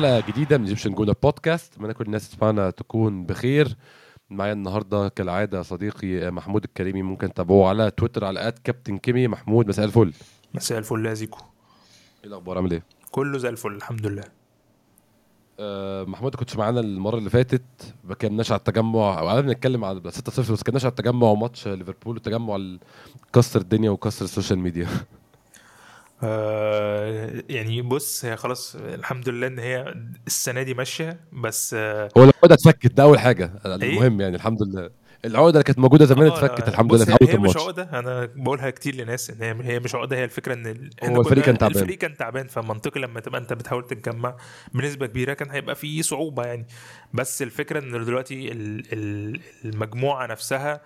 حلقة جديدة من Egyptian Gooner Podcast اتمنى كل الناس تسمعنا تكون بخير. معايا النهارده كالعادة صديقي محمود الكريمي ممكن تتابعوه على تويتر على at Captain Kimi محمود مساء الفل. مساء الفل يا زيكو. إيه الأخبار؟ عامل إيه؟ كله زي الفل الحمد لله. آه محمود كنتش معانا المرة اللي فاتت. ما كناش على التجمع أو قعدنا نتكلم على 6 0 بس كناش على التجمع وماتش ليفربول التجمع اللي كسر الدنيا وكسر ال social media. آه يعني بص هي خلاص الحمد لله إن هي السنة دي ماشية بس آه هو العقدة اتفكت ده أول حاجة. إيه؟ المهم يعني الحمد لله. العقدة اللي كانت موجودة زمان آه، اتفكت الحمد لله في هي, اول مش عقدة أنا بقولها كتير لناس إن هي هي مش عقدة هي الفكرة إن هو الفريق كان تعبان. الفريق كان تعبان فمنطقي لما تبقى أنت بتحاول تتجمع بنسبة كبيرة كان هيبقى في صعوبة يعني. بس الفكرة إن دلوقتي ال- ال- المجموعة نفسها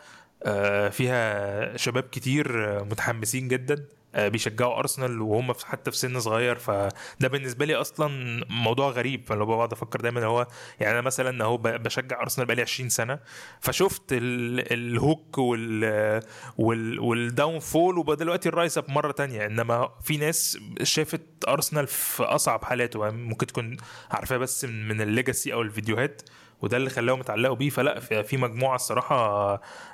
فيها شباب كتير متحمسين جدا. بيشجعوا أرسنال وهم حتى في سن صغير فده بالنسبة لي أصلا موضوع غريب. فلو بقعد أفكر دايما هو يعني أنا مثلا أهو بشجع أرسنال بقالي 20 سنة فشفت ال- الهوك وال وال وال downfall وبقى دلوقتي ال rise up مرة تانية. إنما في ناس شافت أرسنال في أصعب حالاته. يعني ممكن تكون عارفاه بس من, ال legacy أو الفيديوهات وده اللي خلاهم يتعلقوا بيه. فلا في في مجموعة الصراحة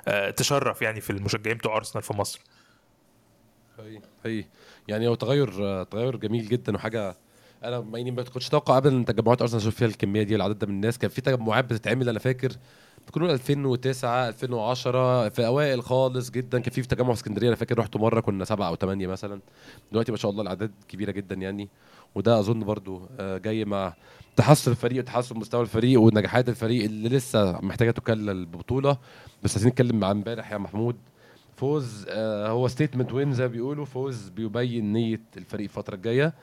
آه، تشرف يعني في المشجعين بتوع أرسنال في مصر. هي هي يعني هو تغير تغير جميل جدا وحاجة أنا ما يعني ما كنتش أتوقع ابدا إن تجمعات أرسنال أشوف فيها الكمية دي والعدد ده من الناس. كان في تجمعات بتتعمل أنا فاكر نقول 2009 2010 في أوائل خالص جدا. كان في تجمع في اسكندرية أنا فاكر رحت مرة كنا سبعة أو ثمانيه مثلا. دلوقتي ما شاء الله الاعداد كبيرة جدا يعني. وده أظن برضو آه، جاي مع تحسن الفريق وتحسن مستوى الفريق ونجاحات الفريق اللي لسه محتاجة تكلل ببطولة. بس عايزين نتكلم مع امبارح يا محمود. فوز آه هو statement win زي ما بيقولوا فوز بيبين نية الفريق الفترة الجاية.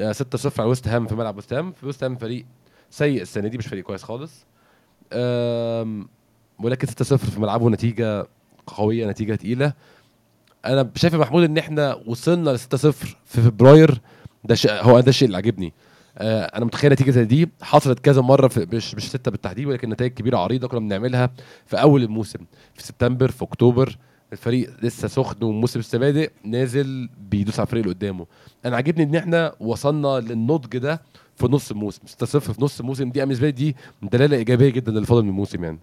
آه 6-0 على ويست هام في ملعب ويست هام. ويست هام فريق سيء السنة دي مش فريق كويس خالص. ولكن 6-0 في ملعبه نتيجة قوية نتيجة تقيلة. أنا شايف يا محمود إن إحنا وصلنا ل 6-0 في فبراير. ده هو ده الشيء اللي عاجبني. آه أنا متخيل نتيجة زي دي حصلت كذا مرة في مش مش ستة بالتحديد ولكن نتائج كبيرة عريضة كنا بنعملها في أول الموسم في سبتمبر في أكتوبر. الفريق لسه سخن والموسم لسه بادئ نازل بيدوس على الفريق اللي قدامه. أنا عاجبني إن إحنا وصلنا للنضج ده في نص الموسم. 6-0 في نص الموسم دي بالنسبة لي دي دلالة إيجابية جدا اللي فاضل من الموسم يعني.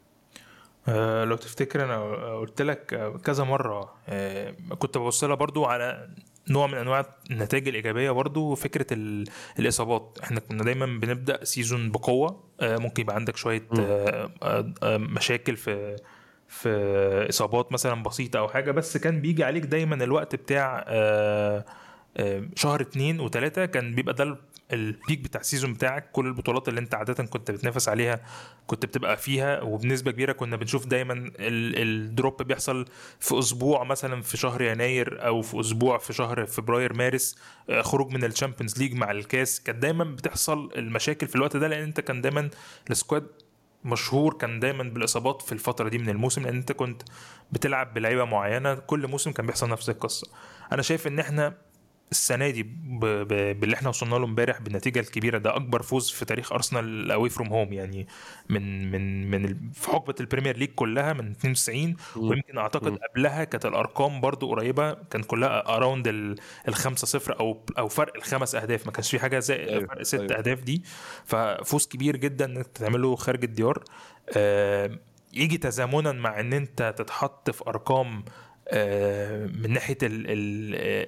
آه، لو تفتكر أنا قلت لك آه، كذا مرة آه، كنت ببص لها برضو على نوع من أنواع النتائج الإيجابية برضو فكره ال- الإصابات. إحنا كنا دايما بنبدأ season بقوة آه، ممكن يبقى عندك شوية. آه، آه، آه، مشاكل في في إصابات مثلا بسيطة أو حاجة بس كان بيجي عليك دايما الوقت بتاع آه، آه، شهر اتنين وتلاتة كان بيبقى ده ال- ال peak بتاع ال season بتاعك. كل البطولات اللي انت عادة كنت بتنافس عليها كنت بتبقى فيها. وبنسبة كبيرة كنا بنشوف دايما ال- ال drop بيحصل في أسبوع مثلا في شهر يناير أو في أسبوع في شهر فبراير مارس آه، خروج من ال Champions League مع الكاس. كانت دايما بتحصل المشاكل في الوقت ده لأن انت كان دايما ال squad مشهور كان دايما بالإصابات في الفترة دي من الموسم لأن أنت كنت بتلعب بلعيبة معينة كل موسم كان بيحصل نفس القصة. أنا شايف إن إحنا السنة دي ب... ب... باللي إحنا وصلنا له امبارح بالنتيجة الكبيرة ده أكبر فوز في تاريخ أرسنال away from home يعني من من من ال... في حقبة ال Premier League كلها من 92 ويمكن أعتقد. قبلها كانت الأرقام برضو قريبة كان كلها around ال ال 5 0 أو أو فرق الخمس أهداف ما كانش في حاجة زي أيوة، فرق ست أيوة. أهداف دي ففوز كبير جدا إنك تعمله خارج الديار آه يجي تزامنا مع إن أنت تتحط في أرقام من ناحية ال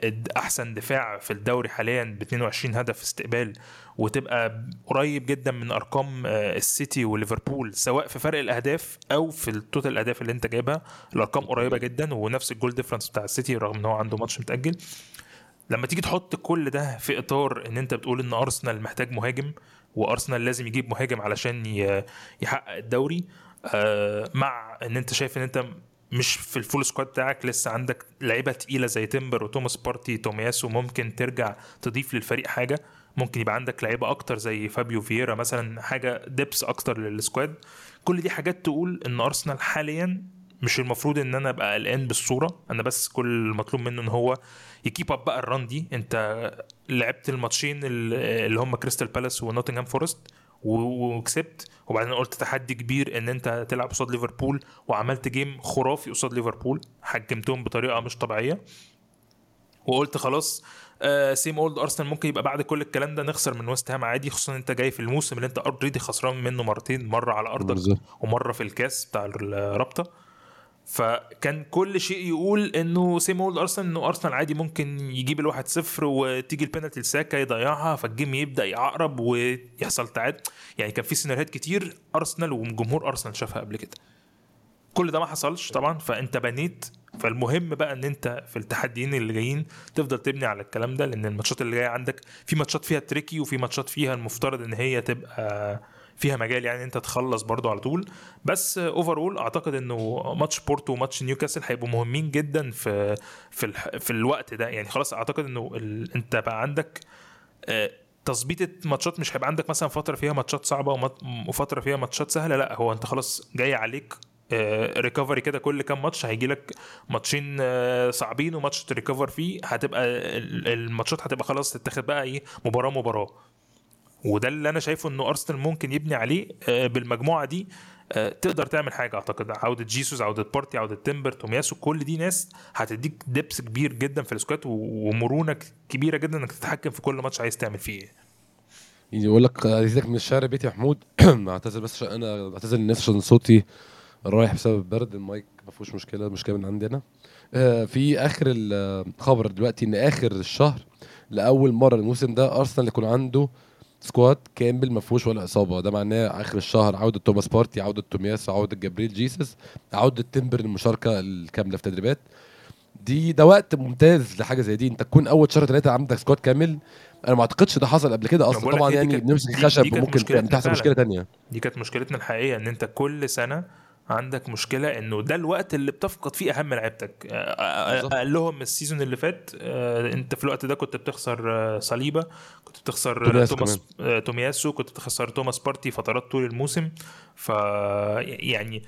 ال أحسن دفاع في الدوري حاليا ب 22 هدف استقبال وتبقى قريب جدا من أرقام آه، السيتي وليفربول سواء في فرق الأهداف أو في ال total الأهداف اللي أنت جايبها. الأرقام قريبة جدا ونفس ال goal difference بتاع السيتي رغم إن هو عنده ماتش متأجل. لما تيجي تحط كل ده في إطار إن أنت بتقول إن أرسنال محتاج مهاجم وأرسنال لازم يجيب مهاجم علشان يحقق الدوري آه، مع إن أنت شايف إن أنت مش في ال full squad بتاعك لسه عندك لعيبة تقيلة زي تيمبر وتوماس بارتي تومياسو ممكن ترجع تضيف للفريق حاجة. ممكن يبقى عندك لعيبة أكتر زي فابيو فييرا مثلا حاجة depth أكتر لل squad. كل دي حاجات تقول إن أرسنال حاليا مش المفروض إن أنا أبقى قلقان بالصورة. أنا بس كل المطلوب منه إن هو ي keep up بقى ال run دي. أنت لعبت الماتشين اللي هم كريستال بالاس ونوتنغهام فورست وكسبت. وبعدين قلت تحدي كبير إن أنت تلعب قصاد ليفربول وعملت game خرافي قصاد ليفربول حجمتهم بطريقة مش طبيعية. وقلت خلاص same old Arsenal ممكن يبقى بعد كل الكلام ده نخسر من ويست هام عادي خصوصا أنت جاي في الموسم اللي أنت already خسران منه مرتين مرة على أرضك. ومرة في الكاس بتاع الرابطة. فكان كل شيء يقول إنه سيم اولد ارسنال إنه أرسنال عادي ممكن يجيب الواحد صفر وتيجي البينالتي لساكا يضيعها فال game يبدأ يعقرب ويحصل تعادل. يعني كان في سيناريوهات كتير أرسنال وجمهور أرسنال شافها قبل كده. كل ده ما حصلش طبعا فأنت بنيت. فالمهم بقى إن أنت في التحديين اللي جايين تفضل تبني على الكلام ده لأن الماتشات اللي جاية عندك في ماتشات فيها tricky وفي ماتشات فيها المفترض إن هي تبقى فيها مجال يعني انت تخلص برضو على طول. بس overall اعتقد انه ماتش بورتو وماتش نيوكاسل هيبقوا مهمين جدا في في الح- في الوقت ده. يعني خلاص اعتقد انه ال... انت بقى عندك آه، تظبيطة ماتشات مش هيبقى عندك مثلا فترة فيها ماتشات صعبة وفترة فيها ماتشات سهلة. لا هو انت خلاص جاي عليك recovery كده كل كام ماتش هيجي لك ماتشين آه، صعبين وماتش ت recover فيه. هتبقى ال- الماتشات هتبقى خلاص تتاخد بقى إيه مباراة مباراة. وده اللي أنا شايفه إنه أرسنال ممكن يبني عليه آه، بالمجموعة دي آه، تقدر تعمل حاجة أعتقد. عودة جيسوس عودة بارتي عودة تيمبر تومياسو كل دي ناس هتديك depth كبير جدا في ال squad و- ومرونة كبيرة جدا إنك تتحكم في كل ماتش عايز تعمل فيه. إيه يقول لك عايزك من الشعر بيتي محمود أعتذر بس عشان أنا أعتذر للناس عشان صوتي رايح بسبب البرد المايك ما فيهوش مشكلة مشكله من عندي أنا آه، في آخر الخبر دلوقتي إن آخر الشهر لأول مرة الموسم ده أرسنال يكون عنده squad كامل ما فيهوش ولا إصابة. ده معناه آخر الشهر عودة توماس بارتي عودة تومياس عودة جبريل جيسس عودة تمبر للمشاركة الكاملة في التدريبات. دي ده وقت ممتاز لحاجة زي دي. انت تكون أول شهر ثلاثة عندك squad كامل. أنا ما أعتقدش ده حصل قبل كده. أصلا طبعا دي يعني بنمسك دي- الخشب دي كانت ممكن مشكلتنا تحصل. مشكلة تانية. دي كانت مشكلتنا الحقيقية إن أنت كل سنة عندك مشكلة إنه ده الوقت اللي بتفقد فيه أهم لعيبتك. آه، بالظبط. أقلهم من ال season اللي فات آه، أنت في الوقت ده كنت بتخسر آه، صليبة كنت بتخسر آه، تومياسو توماس آه، تومياسو كنت بتخسر توماس بارتي فترات طول الموسم. ف يعني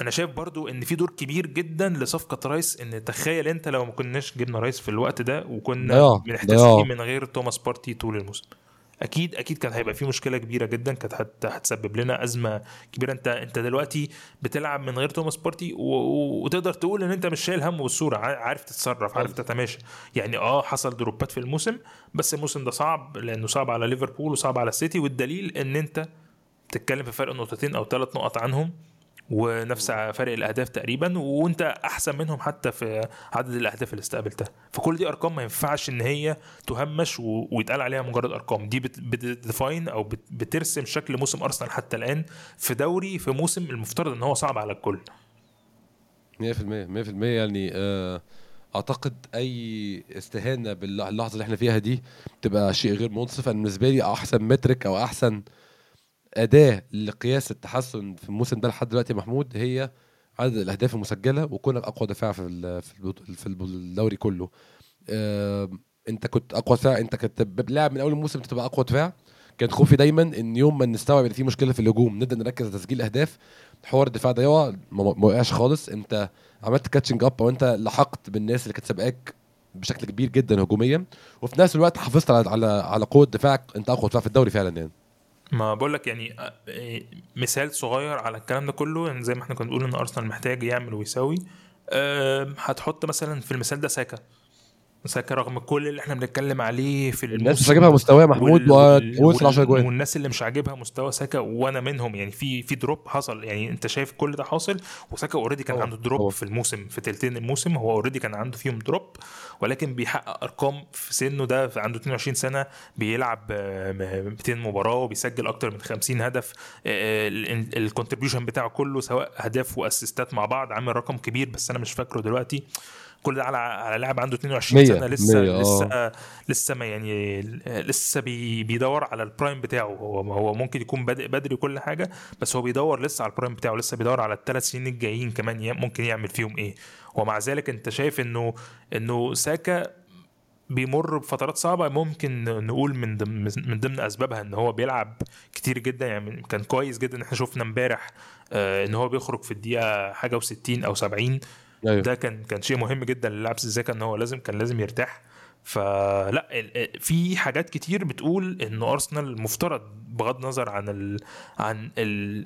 أنا شايف برضو إن في دور كبير جدا لصفقة رايس إن تخيل أنت لو ما كناش جبنا رايس في الوقت ده وكنا بنحتاج من غير توماس بارتي طول الموسم. أكيد أكيد كان هيبقى في مشكلة كبيرة جدا كانت هت- هتسبب لنا أزمة كبيرة. أنت أنت دلوقتي بتلعب من غير توماس بارتي وتقدر تقول إن أنت مش شايل هم بالصورة عارف تتصرف عارف تتماشى. يعني آه حصل drops في الموسم بس الموسم ده صعب لأنه صعب على ليفربول وصعب على السيتي والدليل إن أنت بتتكلم في فرق نقطتين أو ثلاث نقط عنهم. ونفس فرق الأهداف تقريبا وأنت أحسن منهم حتى في عدد الأهداف اللي استقبلتها. فكل دي أرقام ما ينفعش إن هي تهمش ويتقال عليها مجرد أرقام. دي بتديفاين أو بت- بترسم شكل موسم أرسنال حتى الآن في دوري في موسم المفترض إن هو صعب على الكل. 100% 100% يعني آه، أعتقد أي استهانة باللحظه اللي إحنا فيها دي تبقى شيء غير منصف. أنا بالنسبة لي أحسن مترك أو أحسن أداة لقياس التحسن في الموسم ده لحد دلوقتي محمود هي عدد الأهداف المسجلة وكونك اقوى دفاع في في الدوري كله. آه، أنت كنت أقوى دفاع أنت كنت لاعب من أول الموسم تبقى أقوى دفاع. كان خوفي دايما إن يوم ما نستوعب إن في مشكلة في الهجوم نبدأ نركز على تسجيل أهداف. حوار الدفاع ده يقع ما وقعش خالص. أنت عملت catching up أو أنت لحقت بالناس اللي كانت سابقاك بشكل كبير جدا هجوميا. وفي نفس الوقت حافظت على على على قوة دفاعك. أنت أقوى دفاع في الدوري فعلا يعني. ما بقول لك يعني آه، إيه، مثال صغير على الكلام ده كله يعني زي ما إحنا كنا بنقول إن أرسنال محتاج يعمل ويساوي. هتحط مثلا في المثال ده ساكا. ساكا رغم كل اللي إحنا بنتكلم عليه في الناس مش عاجبها مستواه محمود ووصل 10 وال- اجوان والناس اللي مش عاجبها مستوى ساكا وأنا منهم. يعني في في drop حصل. يعني انت شايف كل ده حاصل وساكا already كان طبعا، عنده drop طبعا. في الموسم في تلتين الموسم. هو already كان عنده فيهم drop ولكن بيحقق أرقام في سنه ده عنده 22 سنة بيلعب آه، 200 مباراة وبيسجل أكتر من 50 هدف. ال contribution بتاعه كله سواء اهداف و assists مع بعض عامل رقم كبير بس أنا مش فاكره دلوقتي. كل ده على على لاعب عنده 22 مية، سنة لسه مية، آه. لسه لسه ما يعني لسه بي بيدور على ال prime بتاعه. هو هو ممكن يكون بادئ بدري كل حاجة بس هو بيدور لسه على ال prime بتاعه لسه بيدور على الثلاث سنين الجايين كمان ممكن يعمل فيهم إيه. ومع ذلك أنت شايف إنه إنه ساكا بيمر بفترات صعبة. ممكن نقول من ضمن من ضمن أسبابها إن هو بيلعب كتير جدا. يعني كان كويس جدا إحنا شفنا إمبارح آه، إن هو بيخرج في الدقيقة حاجة و60 أو 70 أيوه. ده كان كان شيء مهم جدا للاعب سيزاكا إن هو لازم كان لازم يرتاح. فلا في حاجات كتير بتقول إن أرسنال مفترض بغض النظر عن ال عن ال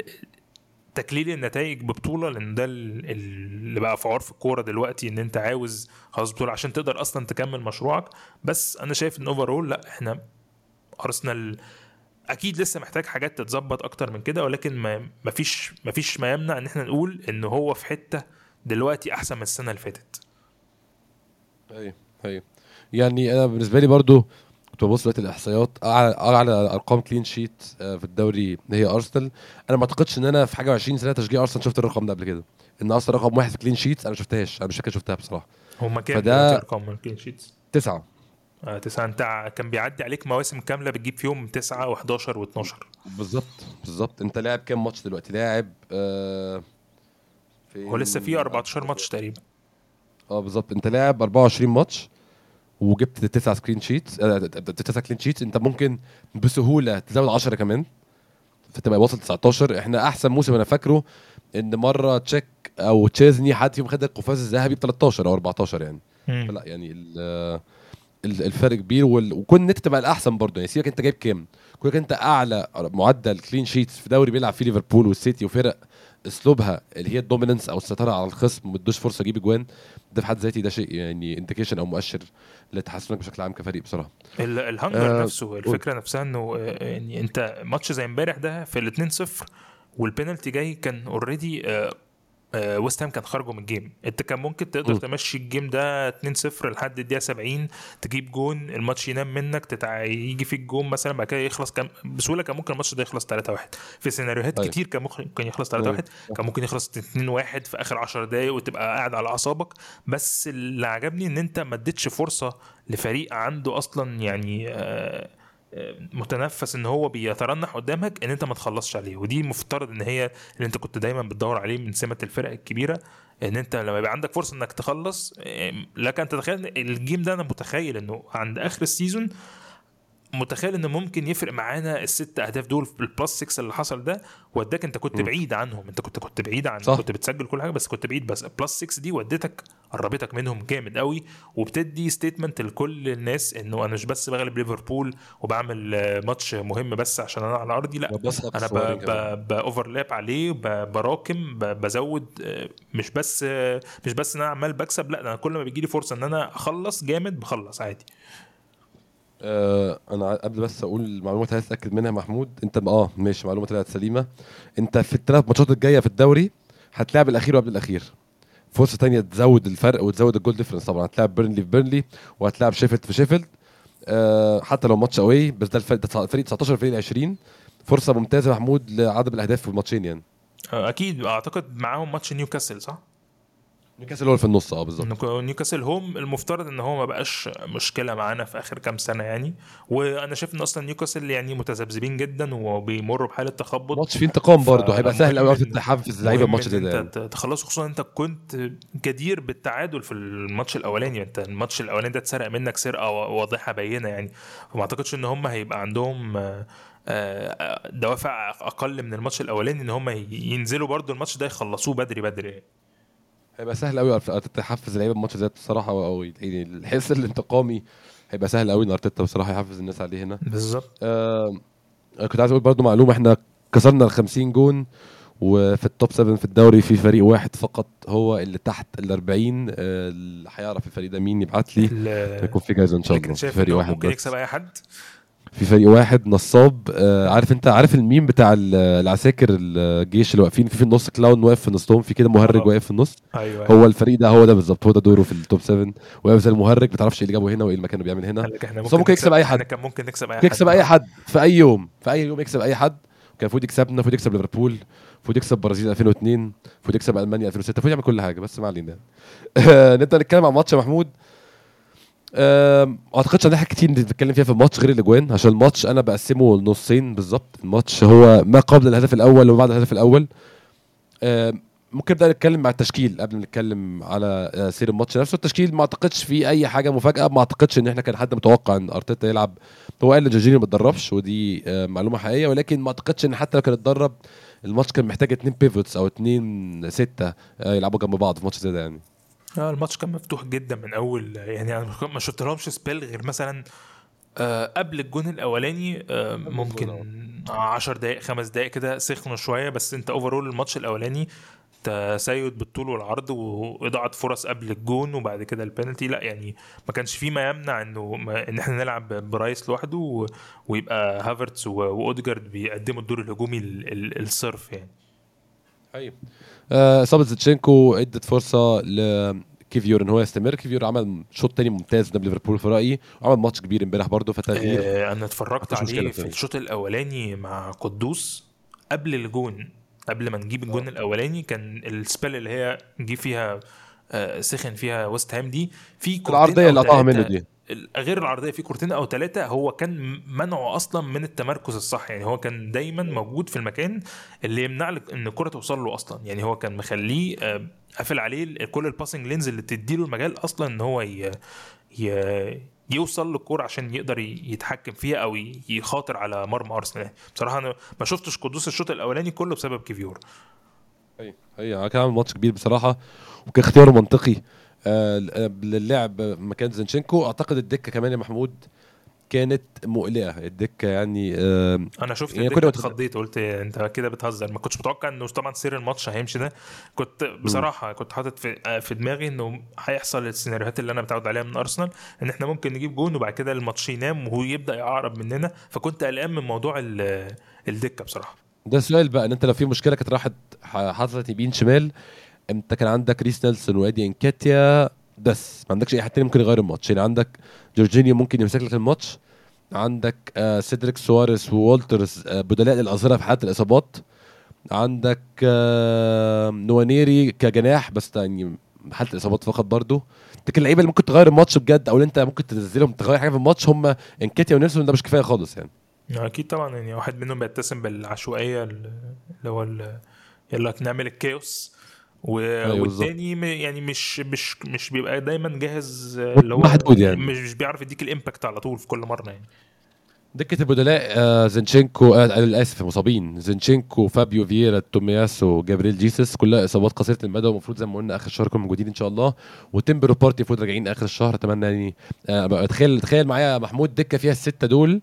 تكليل النتائج ببطولة لأن ده ال- اللي بقى في عرف الكورة دلوقتي إن أنت عاوز خلاص بطولة عشان تقدر أصلا تكمل مشروعك. بس أنا شايف إن اوفرول لا إحنا أرسنال أكيد لسه محتاج حاجات تتظبط أكتر من كده ولكن ما مفيش مفيش ما يمنع إن إحنا نقول إن هو في حتة دلوقتي أحسن من السنة اللي فاتت. أيوه أيوه. يعني أنا بالنسبة لي برضو كنت ببص دلوقتي الاحصائيات اعلى أعلى ارقام clean sheet في الدوري هي ارسنال أنا ما أعتقدش إن أنا في حاجة و20 سنة تشجيع ارسنال شفت الرقم ده قبل كده. إن ارسنال رقم واحد في clean sheet أنا ما شفتهاش. أنا مش فاكر شفتها بصراحة. هما كام فده- ارقام ال clean sheets تسعة. آه تسعة. أنت كان بيعدي عليك مواسم كاملة بتجيب فيهم تسعة و11 و12 بالظبط بالظبط. أنت لاعب كام ماتش دلوقتي؟ لاعب آه؟ هو لسه في 14 ماتش تقريبا. آه بالظبط. انت لاعب 24 ماتش وجبت تسعة clean sheets آه، تسعة clean sheets انت ممكن بسهولة تزود 10 كمان فتبقى واصل 19 إحنا أحسن موسم أنا فاكره إن مرة تشيك أو تشيزني حد فيهم خد القفاز الذهبي ب 13 أو 14 يعني. مم. فلا يعني ال- ال- الفرق كبير وكون ان انت تبقى الأحسن برضه. يعني سيبك انت جايب كام؟ كونك انت أعلى معدل clean sheets في دوري بيلعب فيه ليفربول والسيتي وفرق اسلوبها اللي هي ال dominance أو السيطره على الخصم ما ادوش فرصة يجيب اجوان ده في حد ذاتي ده شيء يعني indication أو مؤشر لتحسنك بشكل عام كفريق بصراحه ال- ال hunger آه، نفسه الفكرة نفسها إنه آه، يعني أنت ماتش زي امبارح ده في ال 2-0 والبينالتي جاي كان already ويست هام كان خرجوا من ال game انت كان ممكن تقدر م. تمشي ال game ده 2-0 لحد الدقيقة 70 تجيب جون الماتش ينام منك تتع... يجي فيك جون مثلا بعد كده يخلص كان بسهولة كان ممكن الماتش ده يخلص 3-1 في سيناريوهات أيوة. كتير كان ممكن يخلص 3-1 أيوة. كان ممكن يخلص 2-1 في آخر 10 دقايق وتبقى قاعد على أعصابك بس اللي عجبني إن أنت ما اديتش فرصة لفريق عنده أصلا يعني آه، آه، متنفس إن هو بيترنح قدامك إن أنت ما تخلصش عليه. ودي مفترض إن هي اللي أنت كنت دايما بتدور عليه من سمة الفرق الكبيرة إن أنت لما يبقى عندك فرصة إنك تخلص لك أن تتخيل ال game ده أنا متخيل إنه عند آخر ال season متخيل ان ممكن يفرق معانا الست أهداف دول في ال plus 6 اللي حصل ده وداك أنت كنت م. بعيد عنهم أنت كنت كنت بعيد عن صح. كنت بتسجل كل حاجة بس كنت بعيد بس plus 6 دي ودتك قربتك منهم جامد قوي وبتدي statement لكل الناس إنه أنا مش بس بغلب ليفربول وبعمل ماتش مهم بس عشان أنا على أرضي لأ أنا. ب overlap عليه براكم بزود آه، مش بس مش بس إن أنا عمال بكسب لأ أنا كل ما بيجي لي فرصة إن أنا أخلص جامد بخلص عادي آه أنا قبل بس أقول المعلومه اللي عايز اتاكد منها محمود. أنت آه ماشي معلومة طلعت سليمة. أنت في الثلاث ماتشات الجاية في الدوري هتلاعب الأخير وقبل الأخير. فرصة تانية تزود الفرق وتزود ال goal difference طبعا. هتلاعب بيرنلي في بيرنلي وهتلاعب شيفيلد في شيفيلد آه حتى لو ماتش away بس ده الفريق ده فريق 19 فريق 20 فرصة ممتازة محمود لعدد الأهداف في الماتشين يعني. آه، أكيد. أعتقد معاهم ماتش نيوكاسل صح؟ نيوكاسل هو اللي في النص آه بالظبط. نيوكاسل home المفترض إن هو ما بقاش مشكلة معانا في آخر كام سنة يعني. وأنا شايف إن أصلا نيوكاسل يعني متذبذبين جدا وبيمروا بحالة تخبط. ماتش فيه انتقام برضه هيبقى سهل قوي تحفز لعيبة مهم الماتش ده, يعني. تخلصه خصوصا أنت كنت جدير بالتعادل في الماتش الأولاني. أنت الماتش الأولاني ده اتسرق منك سرقة واضحة باينه يعني. فما أعتقدش إن هم هيبقى عندهم آه، آه، دوافع أقل من الماتش الأولاني إن هم ينزلوا برضو الماتش ده يخلصوه بدري بدري يعني. هيبقى سهل قوي تحفز اللعيبه الماتش ده بصراحة أو يعني الحس الانتقامي هيبقى سهل قوي إن أرتيتا بصراحة يحفز الناس عليه هنا. بالظبط. آه كنت عايز أقول برضو معلومة إحنا كسرنا ال 50 جون وفي ال top 7 في الدوري في فريق واحد فقط هو اللي تحت ال 40 آه، اللي هيعرف الفريق ده مين يبعت لي ال- يكون في جايزة إن شاء الله فريق واحد ممكن يكسب أي حد؟ في فريق واحد نصاب. آه عارف انت عارف الميم بتاع ال- العساكر الجيش اللي واقفين؟ في في النص clown واقف في نصهم في كده مهرج. واقف في النص. أيوه هو الفريق ده هو ده بالظبط هو ده دوره في ال top 7 واقف زي المهرج ما تعرفش إيه اللي جابه هنا وايه اللي بيعمل هنا. إحنا بس هو ممكن يكسب أي حد. كان ممكن نكسب أي حد يكسب أي حد. في أي يوم في أي يوم يكسب أي حد. كان المفروض يكسبنا المفروض يكسب ليفربول المفروض يكسب برازيل 2002 المفروض يكسب ألمانيا 2006 المفروض يعمل كل حاجة بس ما علينا. نبدأ نتكلم عن ماتش يا محمود. ما أعتقدش حاجة كتير نتكلم فيها في الماتش غير الأجوان عشان الماتش أنا بقسمه نصين بالظبط. الماتش هو ما قبل الهدف الأول وما بعد الهدف الأول. ممكن نبدأ نتكلم مع التشكيل قبل ما نتكلم على آه، سير الماتش نفسه. التشكيل ما أعتقدش فيه أي حاجة مفاجأة. ما أعتقدش إن إحنا كان حد متوقع إن أرتيتا يلعب. هو قال لجورجينيو ما اتدربش ودي آه، معلومة حقيقية. ولكن ما أعتقدش إن حتى لو كان اتدرب الماتش كان محتاج اتنين pivots أو اتنين ستة آه، يلعبوا جنب بعض في ماتش زي ده يعني. آه الماتش كان مفتوح جدا من أول يعني أنا ما شفت لهمش سبيل غير مثلا آه قبل الجون الأولاني آه ممكن 10 دقائق خمس دقائق كده سخنوا شوية بس أنت overall الماتش الأولاني تسيد بالطول والعرض وإضاعة فرص قبل الجون وبعد كده البينالتي لا يعني ما كانش في ما يمنع إنه ما إن إحنا نلعب برايس لوحده ويبقى هافرتس و- وأوديجارد بيقدموا الدور الهجومي ال- ال- الصرف يعني. آه، إصابة زينشينكو إدت فرصة لكيفيور إن هو يستمر. كيفيور عمل شوط تاني ممتاز قدام ليفربول في رأيي وعمل ماتش كبير امبارح برضه فتغيير آه، أنا اتفرجت عليه في. الشوط الأولاني مع قدوس قبل الجون قبل ما نجيب الجون الأولاني كان السبيل اللي هي جه فيها آه، سخن فيها ويست هام دي في العرضية اللي قطعها منه دي. غير العرضية في كورتين أو ثلاثة هو كان منعه أصلا من التمركز الصح. يعني هو كان دايما موجود في المكان اللي يمنع لك إن الكرة توصل له أصلا. يعني هو كان مخليه آه، قافل عليه كل ال passing lanes اللي تديله المجال أصلا إن هو ي... ي... يوصل للكورة عشان يقدر يتحكم فيها أو يخاطر على مرمى أرسنال. بصراحة أنا ما شفتش قدوس الشوط الأولاني كله بسبب كيفيور. هي هي كان عامل ماتش كبير بصراحة وكان اختياره منطقي. للعب مكان زينشينكو. أعتقد الدكة كمان يا محمود كانت مقلقة. الدكة يعني آه، أنا شفت يعني الدكة اتخضيت قلت أنت كده بتهزر. ما كنتش متوقع إنه طبعا سير الماتش هيمشي ده. كنت بصراحة كنت حاطط في في دماغي إنه هيحصل السيناريوهات اللي أنا متعود عليها من أرسنال إن إحنا ممكن نجيب جون وبعد كده الماتش ينام وهو يبدأ يعقرب مننا. فكنت قلقان من موضوع ال- الدكة بصراحة. ده السؤال بقى إن أنت لو في مشكلة كانت راحت حصلت يمين شمال انت كان عندك ريس نيلسون وإيدي انكاتيا بس ما عندكش أي حد تاني ممكن يغير الماتش. يعني عندك جورجينيو ممكن يمسك لك الماتش. عندك آه سيدريك سواريز وولترز آه بدلاء للاظهره في حالة الإصابات. عندك آه نوانيري كجناح بس يعني حالة الإصابات فقط برضو. لكن اللعيبة اللي ممكن تغير الماتش بجد أو اللي انت ممكن تنزلهم تغير حاجة في الماتش هم انكاتيا ونيلسون ده مش كفاية خالص يعني. أكيد طبعا يعني واحد منهم بيتسم بالعشوائية اللي هو يلا نعمل ال chaos و... أيوة والتاني م- يعني مش مش مش بيبقى دايما جاهز آه، اللي هو محدود يعني. مش مش بيعرف يديك ال impact على طول في كل مرة يعني. دكة البدلاء آه زينشينكو آه اسف مصابين. زينشينكو فابيو فييرا تومياسو جابريل جيسس كلها إصابات قصيرة المدى ومفروض زي ما قلنا آخر الشهر يكونوا موجودين إن شاء الله. وتمبر وبارتي المفروض راجعين آخر الشهر أتمنى يعني آه تخيل تخيل معايا يا محمود دكة فيها الستة دول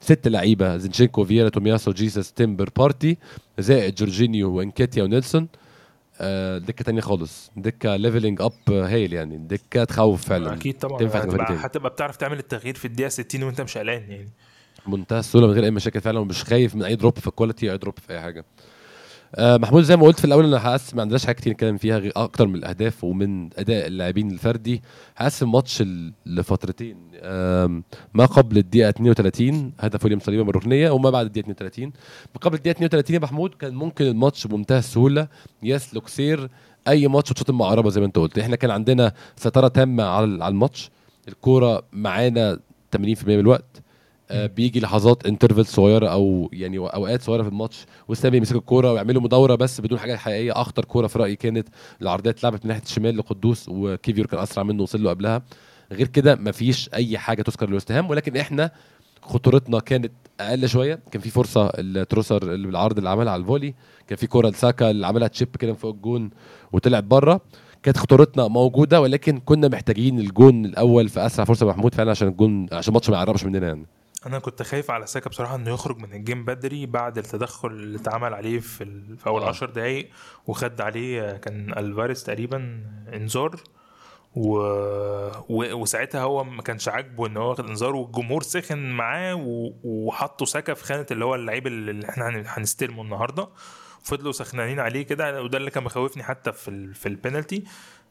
ست لعيبة زينشينكو فييرا تومياسو جيسس تمبر بارتي زائد جورجينيو وإنكيتيا ونيلسون. آه دكة تانية خالص. دكة levelling up هايل يعني. دكة تخوف فعلا. أكيد طبعا. تنفع تبقى هتبقى. هتبقى بتعرف تعمل التغيير في الدقيقة 60 وانت مش قلقان يعني. منتهى السهولة من غير أي مشاكل فعلا ومش خايف من أي drop في ال quality أي drop في أي حاجة. آه محمود زي ما قلت في الأول أنا هقسم ما عندناش حاجة كتير نتكلم فيها غير أكتر من الأهداف ومن أداء اللاعبين الفردي. هقسم ماتش لفترتين ما قبل الدقيقة 32 هدف ويليام صليبة من الركنية وما بعد الدقيقة 32 ما قبل الدقيقة 32 يا محمود كان ممكن الماتش بمنتهى السهولة. يسلك سير أي ماتش وتشوط المعربه زي ما أنت قلت. إحنا كان عندنا سيطره تامة على الماتش. الكورة معانا 80% من الوقت. آه، بيجي لحظات انترفل صغيرة أو يعني أوقات صغيرة في الماتش وسام يمسك الكورة ويعملوا مدورة بس بدون حاجة حقيقية. أخطر كورة في رأيي كانت العرضيه اتلعبت من ناحية الشمال لقدوس وكيفيور كان أسرع منه وصل له قبلها. غير كده مفيش أي حاجة تذكر لويست هام ولكن إحنا خطورتنا كانت أقل شوية. كان في فرصة لتروسارد اللي بالعرض اللي عملها على ال volley كان في كورة لساكا اللي عملها chip كده فوق الجون وطلعت بره. كانت خطورتنا موجودة ولكن كنا محتاجين الجون الأول في أسرع فرصة محمود فعلا عشان الجون عشان الماتش ما يقربش مننا يعني. أنا كنت خايف على ساكا بصراحة إنه يخرج من ال game بدري بعد التدخل اللي اتعمل عليه في, ال... في أول آه. 10 دقايق وخد عليه كان ألفاريز تقريبا إنذار. و... و... وساعتها هو ما كانش عاجبه إن هو واخد إنذار والجمهور سخن معاه و... وحطوا ساكا في خانة اللي هو اللعيب اللي إحنا هن- هنستلمه النهارده. فضلوا سخنانين عليه كده وده اللي كان مخوفني حتى في ال... في البينالتي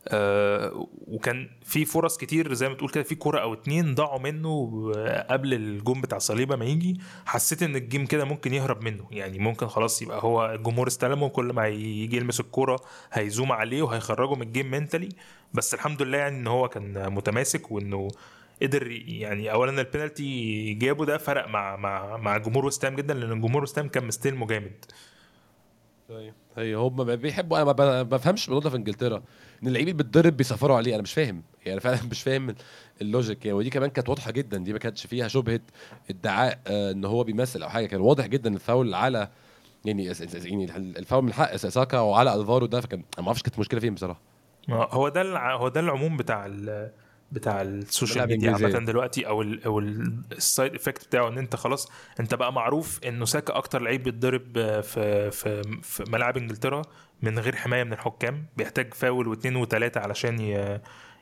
آه وكان في فرص كتير زي ما تقول كده في كوره أو اتنين ضاعوا منه قبل الجون بتاع صليبة ما يجي. حسيت إن الجيم كده ممكن يهرب منه يعني ممكن خلاص يبقى هو الجمهور استلمه كل ما يجي يلمس الكوره هيزوم عليه وهيخرجه من ال game mentally بس الحمد لله يعني إن هو كان متماسك وإنه قدر يعني اولا البينالتي جابه ده فرق مع مع مع جمهور وست هام جدا لأن جمهور وست هام كان مستلمه جامد. هي هم ما بيحبوا أنا ما بفهمش الموضوع في إنجلترا. إن اللعيب اللي بيتضرب بيسفروا عليه أنا مش فاهم. يعني فعلا مش فاهم ال logic. يعني ودي كمان كانت واضحة جدا دي ما كانتش فيها شبهة ادعاء آه إن هو بيمثل أو حاجة. كان واضح جدا الفاول على يعني يعني الفاول من حق ساكا وعلى ألفارو ده. فكان ما أعرفش كانت المشكلة فين بصراحة. هو ده الع- هو ده العموم بتاع ال بتاع ال social media. عامة دلوقتي أو ال أو ال side effect بتاعه إن أنت خلاص أنت بقى معروف إنه ساكا أكتر لعيب بيتضرب في في في ملاعب إنجلترا. من غير حماية من الحكام بيحتاج فاول واثنين وثلاثه علشان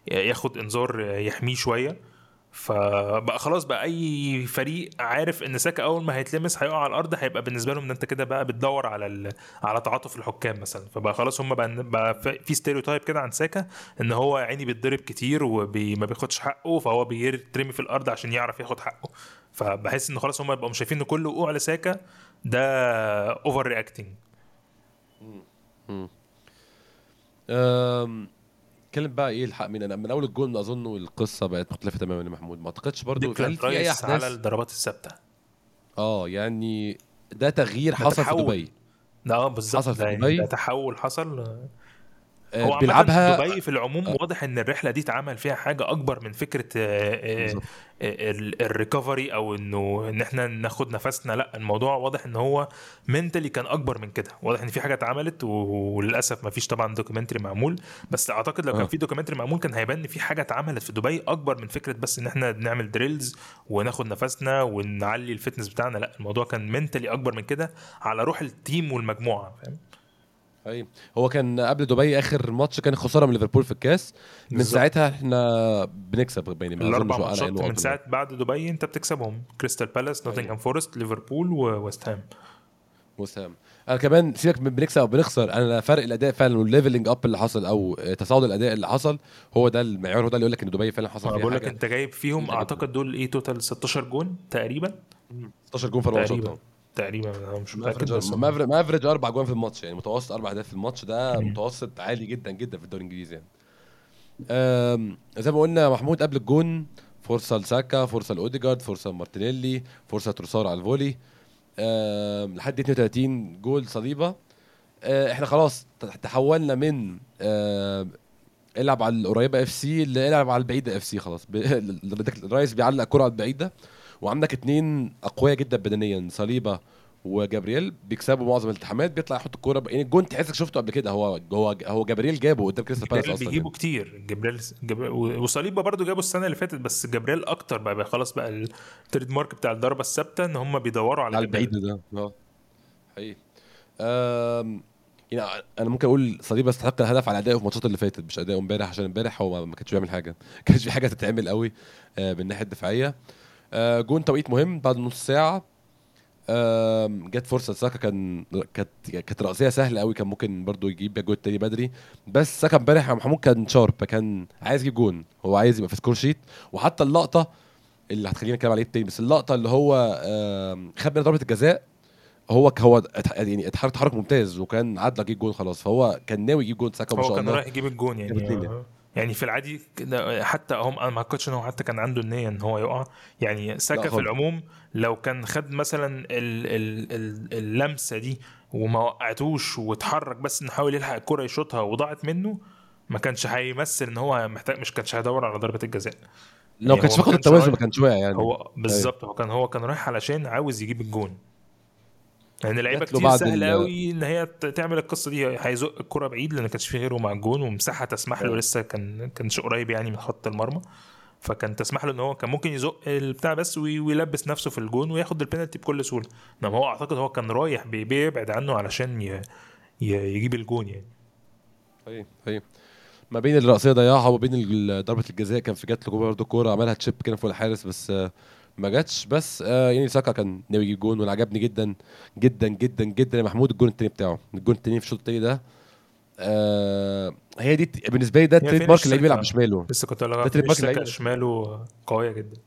ياخد إنذار يحميه شوية. فبقى خلاص بقى أي فريق عارف إن ساكا أول ما هيتلمس هيقع على الأرض هيبقى بالنسبة لهم إن أنت كده بقى بتدور على ال... على تعاطف الحكام مثلا. فبقى خلاص هم بقى, بقى في- stereotype كده عن ساكا إن هو يا عيني بيتضرب كتير وما بياخدش حقه فهو بيترمي في الأرض عشان يعرف ياخد حقه. فبحس إن خلاص هم بيبقوا شايفين إن كل وقوع لساكا ده overreacting أم، اتكلم بقى إيه الحق مين أنا من أول الجول أظن القصة بقت مختلفة تماما يا محمود. ما أعتقدش برضو في أي رايس على أحداث؟ الضربات الثابتة. آه يعني ده تغيير ده حصل في تحول. دبي. ده آه بالظبط. حصل في يعني دبي. ده تحول حصل. بيلعبها دبي في العموم واضح إن الرحلة دي اتعمل فيها حاجة أكبر من فكرة آه، آه،. ال recovery أو إنه إن إحنا ناخد نفسنا. لأ الموضوع واضح إن هو mentally كان أكبر من كده. واضح إن في حاجة اتعملت وللأسف ما فيش طبعا documentary معمول. بس أعتقد لو كان آه. في documentary معمول كان هيبان إن في حاجة اتعملت في دبي أكبر من فكرة بس إن إحنا بنعمل drills وناخد نفسنا ونعلي ال fitness بتاعنا. لأ الموضوع كان mentally أكبر من كده على روح ال team والمجموعة فاهم؟ اي هو كان قبل دبي آخر ماتش كان خسارة من ليفربول في الكاس. من بالظبط. ساعتها إحنا بنكسب باين ما الاربع ماتشات من ساعة بعد دبي انت بتكسبهم. كريستال بالاس نوتنغهام فورست ليفربول وويست هام. وسام أنا كمان سيبك من بنكسب أو بنخسر أنا فرق الأداء فعلا وال leveling up اللي حصل أو تصاعد الأداء اللي حصل هو ده المعيار هو ده اللي يقول لك إن دبي فعلا حصل فيها بقول لك أنت جايب فيهم أعتقد دول إيه total 16 جون تقريبا؟ 16 جون في أربع ماتشات تقريبا أنا مش متأكد بس مافرج- أربع جوان في الماتش يعني متوسط أربع أهداف في الماتش ده. متوسط عالي جدا جدا في الدوري الإنجليزي يعني. زي ما قلنا محمود قبل الجون فرصة لساكا فرصة لأوديجارد فرصة لمارتينيلي فرصة تروسار على ال volley. لحد 32 جول صليبة. أه، إحنا خلاص تحولنا من العب على القريبة FC لالعب على البعيدة FC خلاص. الرايس بيعلق كره على البعيدة. وعندك اتنين أقوياء جدا بدنيا صليبة وجابرييل بيكسبوا معظم الالتحامات بيطلع يحط الكورة ب- يعني الجون تحسك شفته قبل كده. هو هو هو جابرييل جابه قدام كريستال بالاس أصلا بيجيبوا يعني. كتير. جبريل جبريل وصليبا برضو جابوا السنة اللي فاتت بس جبريل أكتر بقى, بقى خلاص بقى ال trademark بتاع الضربة الثابتة إن هم بيدوروا على على. البعيد ده آه. حقيقي. أم، يعني أنا ممكن أقول صليبة استحق الهدف على أدائه في الماتشات اللي فاتت مش اداؤه امبارح عشان امبارح هو ما- كانش بيعمل حاجة. ما كانش في حاجة تتعمل قوي آه، من الناحية الدفاعية. جون توقيت مهم بعد نص ساعة. آم، جت فرصة ساكا كان كانت كانت رأسية سهلة قوي كان ممكن برضو يجيب جول تاني بدري. بس ساكا امبارح يا محمود كان sharp كان عايز يجيب جون. هو عايز يبقى في score sheet وحتى اللقطة اللي هتخلينا نتكلم عليه تاني بس اللقطة اللي هو خد منها ضربة الجزاء هو هو يعني اتحرك تحرك ممتاز وكان عدى يجيب جون خلاص. فهو كان ناوي يجيب جون ساكا ما هو شاء كان الله. رايح يجيب الجون يعني. آه. يعني في العادي حتى هم أنا ما أعتقدش إن هو حتى كان عنده النية إن هو يقع. يعني ساكا في. العموم لو كان خد مثلا ال ال ال اللمسة دي وما وقعتوش واتحرك بس إنه حاول يلحق الكرة يشوطها وضاعت منه ما كانش هيمثل إن هو محتاج مش كانش هيدور على ضربة الجزاء. لو يعني كانش كانش التوازن ما كانش واقع يعني. هو بالظبط هو كان هو كان رايح علشان عاوز يجيب الجون. يعني لعيبه كتير بعد سهل ال- قوي إن هي تعمل القصة دي. هيزق الكرة بعيد لأن ما كانش في غيره مع الجون ومساحة تسمح له أيوة. لسه كان كانش قريب يعني من خط المرمى. فكان تسمح له إن هو كان ممكن يزق البتاع بس وي- ويلبس نفسه في الجون وياخد البينالتي بكل سهولة. إنما هو أعتقد هو كان رايح بي- بيبعد عنه علشان ي... ي... يجيب الجون يعني. أيوه أيوه ما بين الرأسية ضيعها وما بين ضربة الجزاء كان في جات له برضه كورة عملها chip كده فوق الحارس بس آه، ما جاتش بس آه، يعني ساكا كان ناوي يجيب جون وأنا عجبني جدا جدا جدا جدا يا محمود الجون التاني بتاعه الجون التاني في الشوط التاني ده آه هي دي بالنسبة لي ده ال trademark اللي بيلعب. بشماله لسه كنت أقول ده trademark. شماله قوية جدا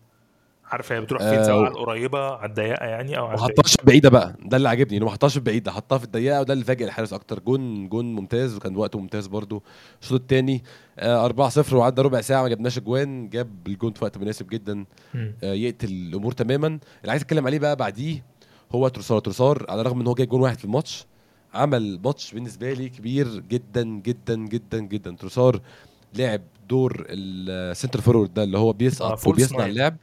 عارف هي بتروح آه، فين سواء و- على القريبة على الضيقة يعني أو على ما. حطهاش بعيدة بقى. ده اللي عاجبني إنه ما حطهاش بعيدة حطها في الضيقة وده اللي فاجئ الحارس أكتر. جون جون ممتاز وكان وقته ممتاز برضه. الشوط التاني آه 4-0 وعدى ربع ساعة ما جبناش اجوان جاب الجون في وقت مناسب جدا. آه، يقتل الأمور تماما. اللي عايز أتكلم عليه بقى بعديه هو تروسار. تروسار على الرغم إن هو جايب جون واحد في الماتش عمل ماتش بالنسبة لي كبير جدا جدا جدا جدا. تروسار لعب دور ال center forward ده اللي هو آه، بيسقط false وبيصنع. اللعب.